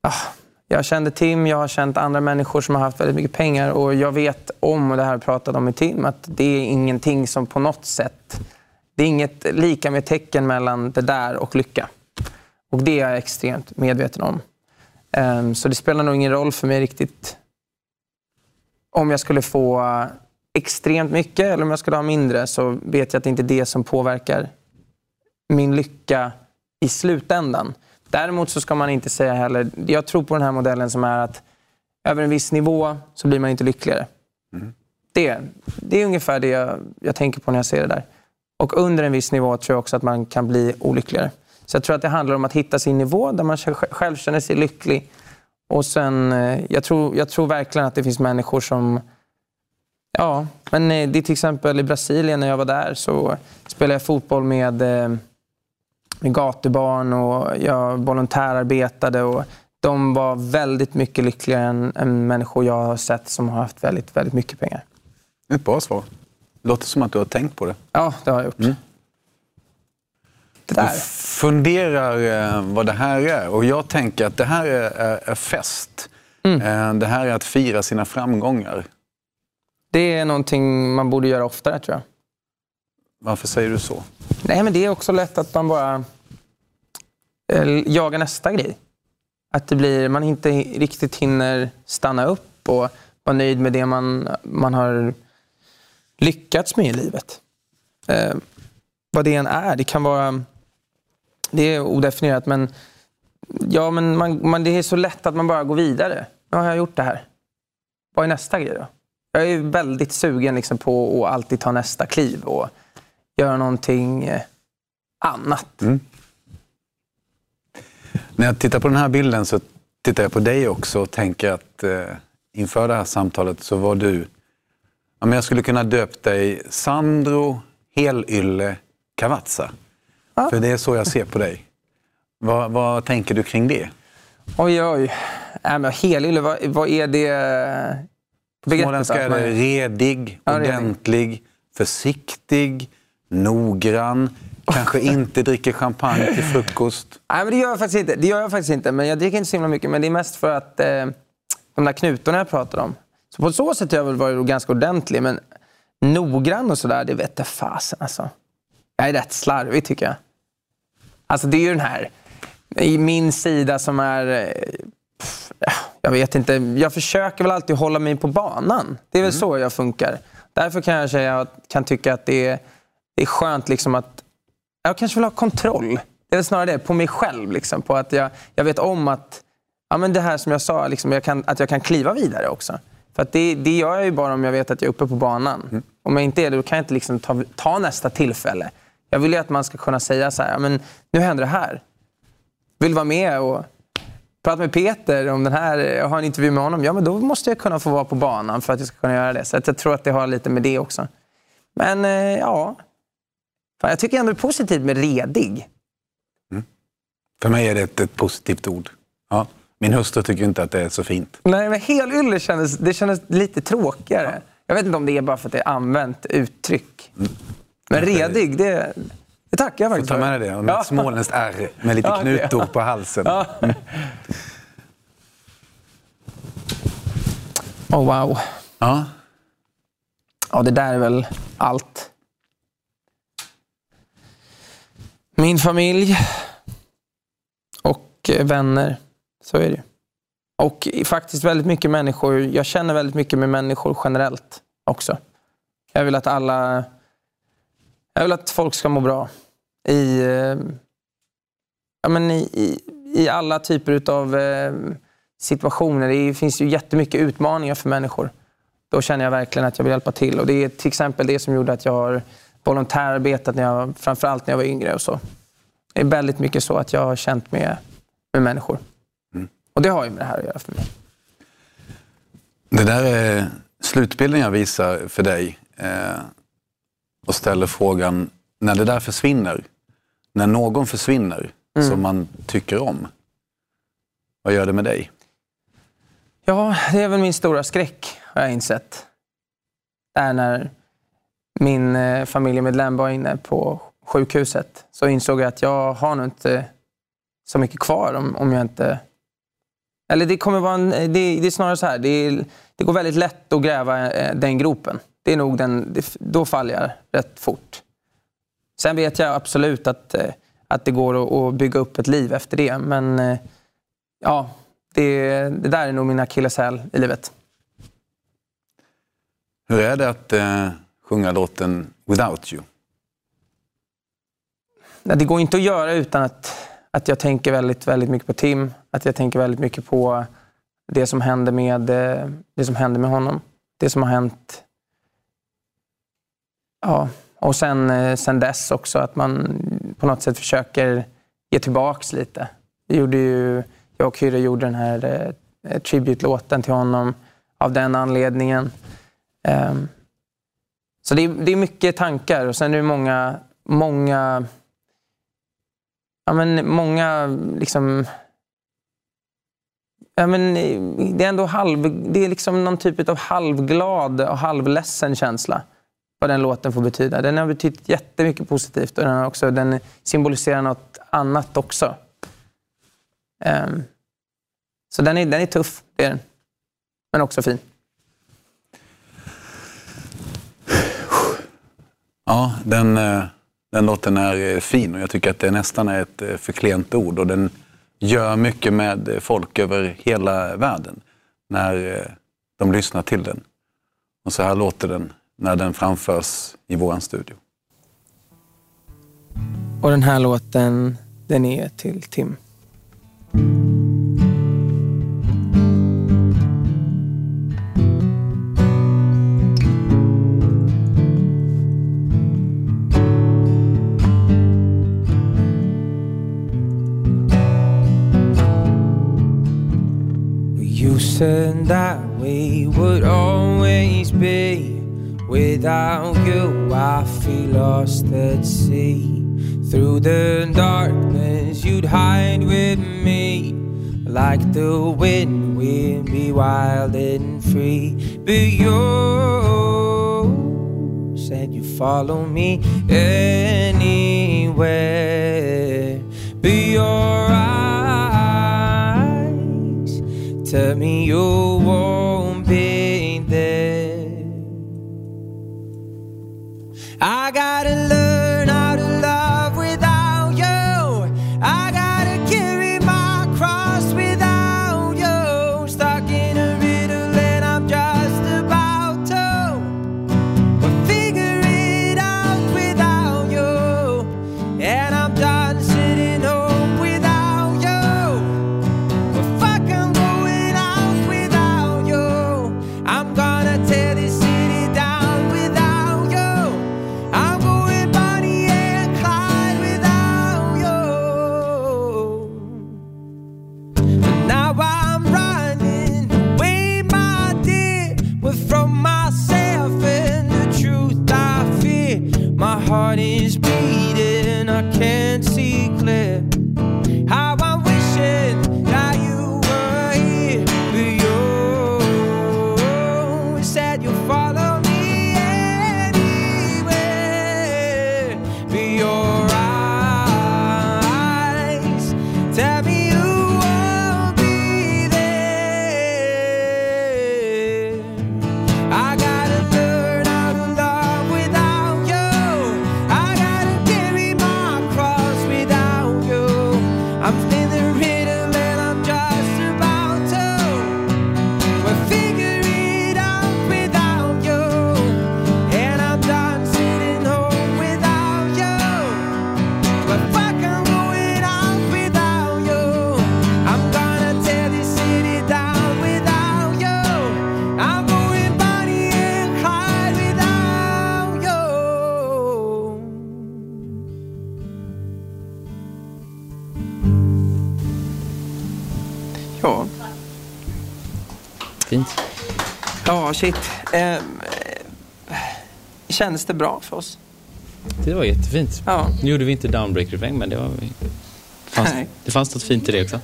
Speaker 2: ah, jag kände Tim, jag har känt andra människor som har haft väldigt mycket pengar och jag vet om, och det här har jag pratat om med Tim, att det är ingenting som på något sätt... Det är inget lika med tecken mellan det där och lycka. Och det är jag extremt medveten om. Um, så det spelar nog ingen roll för mig riktigt om jag skulle få extremt mycket eller om jag skulle ha mindre så vet jag att det inte är det som påverkar min lycka i slutändan. Däremot så ska man inte säga heller... Jag tror på den här modellen som är att över en viss nivå så blir man inte lyckligare. Mm. Det, det är ungefär det jag, jag tänker på när jag ser det där. Och under en viss nivå tror jag också att man kan bli olyckligare. Så jag tror att det handlar om att hitta sin nivå där man själv känner sig lycklig. Och sen, eh, jag tror, jag tror verkligen att det finns människor som... Ja, men eh, det är till exempel i Brasilien när jag var där så spelade jag fotboll med eh, med gatubarn och jag volontärarbetade. Och de var väldigt mycket lyckligare än, än människor jag har sett som har haft väldigt, väldigt mycket pengar.
Speaker 1: Ett bra svar. Det låter som att du har tänkt på det.
Speaker 2: Ja, det har jag gjort. Mm.
Speaker 1: Det där. Funderar eh, vad det här är och jag tänker att det här är, är fest. Mm. Eh, det här är att fira sina framgångar.
Speaker 2: Det är någonting man borde göra oftare tror jag.
Speaker 1: Varför säger du så?
Speaker 2: Nej, men det är också lätt att man bara eh, jagar nästa grej. Att det blir, man inte riktigt hinner stanna upp och vara nöjd med det man, man har lyckats med i livet. Eh, vad det än är. Det kan vara... Det är odefinierat, men, ja, men man, man, det är så lätt att man bara går vidare. Nu har jag gjort det här. Vad är nästa grej då? Jag är väldigt sugen liksom på att alltid ta nästa kliv. Och, göra någonting eh, annat. Mm.
Speaker 1: När jag tittar på den här bilden så tittar jag på dig också och tänker att eh, inför det här samtalet så var du... Ja, men jag skulle kunna döpt dig Sandro Helylle Cavazza. Ah. För det är så jag ser på dig. Vad, vad tänker du kring det?
Speaker 2: Oj, oj. Äh, men Helylle, vad, vad är det?
Speaker 1: Småländska är det redig, ordentlig, försiktig, noggrann, kanske inte dricker champagne till frukost?
Speaker 2: Nej, men det gör jag faktiskt inte. Det gör jag faktiskt inte. Men jag dricker inte så himla mycket. Men det är mest för att eh, de där knutorna jag pratar om. Så på så sätt har jag väl varit ganska ordentlig. Men noggrann och sådär, det vete fasen alltså. Jag är rätt slarvig tycker jag. Alltså det är ju den här, i min sida som är... Eh, jag vet inte. Jag försöker väl alltid hålla mig på banan. Det är väl mm. så jag funkar. Därför kan jag säga, kan tycka att det är det är skönt liksom att... Jag kanske vill ha kontroll det är snarare det, på mig själv. Liksom, på att jag, jag vet om att ja, men det här som jag sa, liksom, jag kan, att jag kan kliva vidare också. För att det, det gör jag ju bara om jag vet att jag är uppe på banan. Mm. Om jag inte är det, då kan jag inte liksom ta, ta nästa tillfälle. Jag vill ju att man ska kunna säga så här, men nu händer det här. Vill vara med och prata med Peter om den här, jag har en intervju med honom. Ja, men då måste jag kunna få vara på banan för att jag ska kunna göra det. Så jag tror att det har lite med det också. Men eh, ja, jag tycker ändå det är positivt med redig.
Speaker 1: Mm. För mig är det ett, ett positivt ord. Ja. Min hustru tycker inte att det är så fint.
Speaker 2: Nej, men helylle kändes, det kändes lite tråkigare. Ja. Jag vet inte om det är bara för att det är använt uttryck. Mm. Men redig, det, det tackar jag faktiskt
Speaker 1: för. ta med dig det. Och ja. ett småländskt R med lite knutor på halsen. Mm.
Speaker 2: Oh, wow.
Speaker 1: Ja.
Speaker 2: Ja, det där är väl allt. Min familj och vänner. Så är det Och faktiskt väldigt mycket människor. Jag känner väldigt mycket med människor generellt också. Jag vill att alla... Jag vill att folk ska må bra. I, eh, ja, men i, i, i alla typer av eh, situationer. Det finns ju jättemycket utmaningar för människor. Då känner jag verkligen att jag vill hjälpa till. Och Det är till exempel det som gjorde att jag har volontärarbetat, när jag, framförallt när jag var yngre. och så. Det är väldigt mycket så att jag har känt med, med människor. Och det har ju med det här att göra för mig.
Speaker 1: Det där är slutbilden jag visar för dig eh, och ställer frågan, när det där försvinner, när någon försvinner mm. som man tycker om, vad gör det med dig?
Speaker 2: Ja, det är väl min stora skräck, har jag insett. Det är när min eh, familjemedlem var inne på sjukhuset så insåg jag att jag har nog inte så mycket kvar om, om jag inte eller det kommer vara en, det, det, är snarare så här, det, det, går väldigt lätt att gräva eh, den gropen. Det är nog den, då faller jag rätt fort. Sen vet jag absolut att, eh, att det går att, bygga upp ett liv efter det. Men eh, ja, det, det där är nog min akilleshäl i livet.
Speaker 1: Hur är det att eh, sjunga låten Without You?
Speaker 2: Det går inte att göra utan att att jag tänker väldigt, väldigt mycket på Tim. Att jag tänker väldigt mycket på det som hände med, eh, det som hände med honom. Det som har hänt. Ja, och sen, eh, sen dess också att man på något sätt försöker ge tillbaks lite. Jag, gjorde ju, jag och Kyrre gjorde den här eh, tribute-låten till honom av den anledningen. Um, så det är, det är mycket tankar och sen är det många, många ja, men många liksom... Ja, men eh, det är ändå halv, det är liksom någon typ av halvglad och halvledsen känsla vad den låten får betyda. Den har betytt jättemycket positivt och den, också, den symboliserar något annat också. Um, så den är, den är tuff, det är den. Men också fin.
Speaker 1: Ja, den... Eh, den låten är eh, fin och jag tycker att det nästan är ett eh, förklent ord och den gör mycket med folk över hela världen när de lyssnar till den. Och så här låter den när den framförs i vår studio.
Speaker 2: Och den här låten, den är till Tim.
Speaker 3: certain that we would always be. Without you, I feel lost at sea. Through the darkness, you'd hide with me. Like the wind, we'd be wild and free. But you said you follow me anywhere. But your eyes
Speaker 2: tell me you
Speaker 5: shit. Eh, kändes det bra för oss?
Speaker 6: Det var jättefint.
Speaker 5: Ja.
Speaker 6: Nu gjorde vi inte downbreak-refräng, men det, var, fanns,
Speaker 5: Nej.
Speaker 6: det fanns något fint i det också.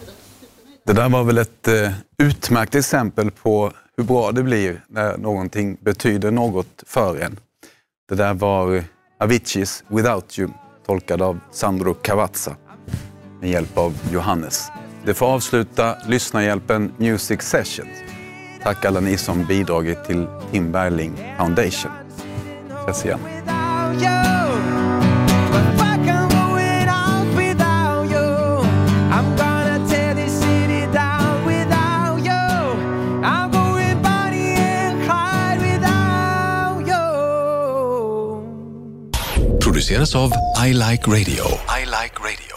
Speaker 1: Det där var väl ett eh, utmärkt exempel på hur bra det blir när någonting betyder något för en. Det där var Aviciis Without You, tolkad av Sandro Cavazza med hjälp av Johannes. Det får avsluta Lyssnarhjälpen Music Sessions. Tack alla ni som bidragit till Tim Bergling Foundation. Ses igen.
Speaker 7: produceras av I Like Radio. I like radio.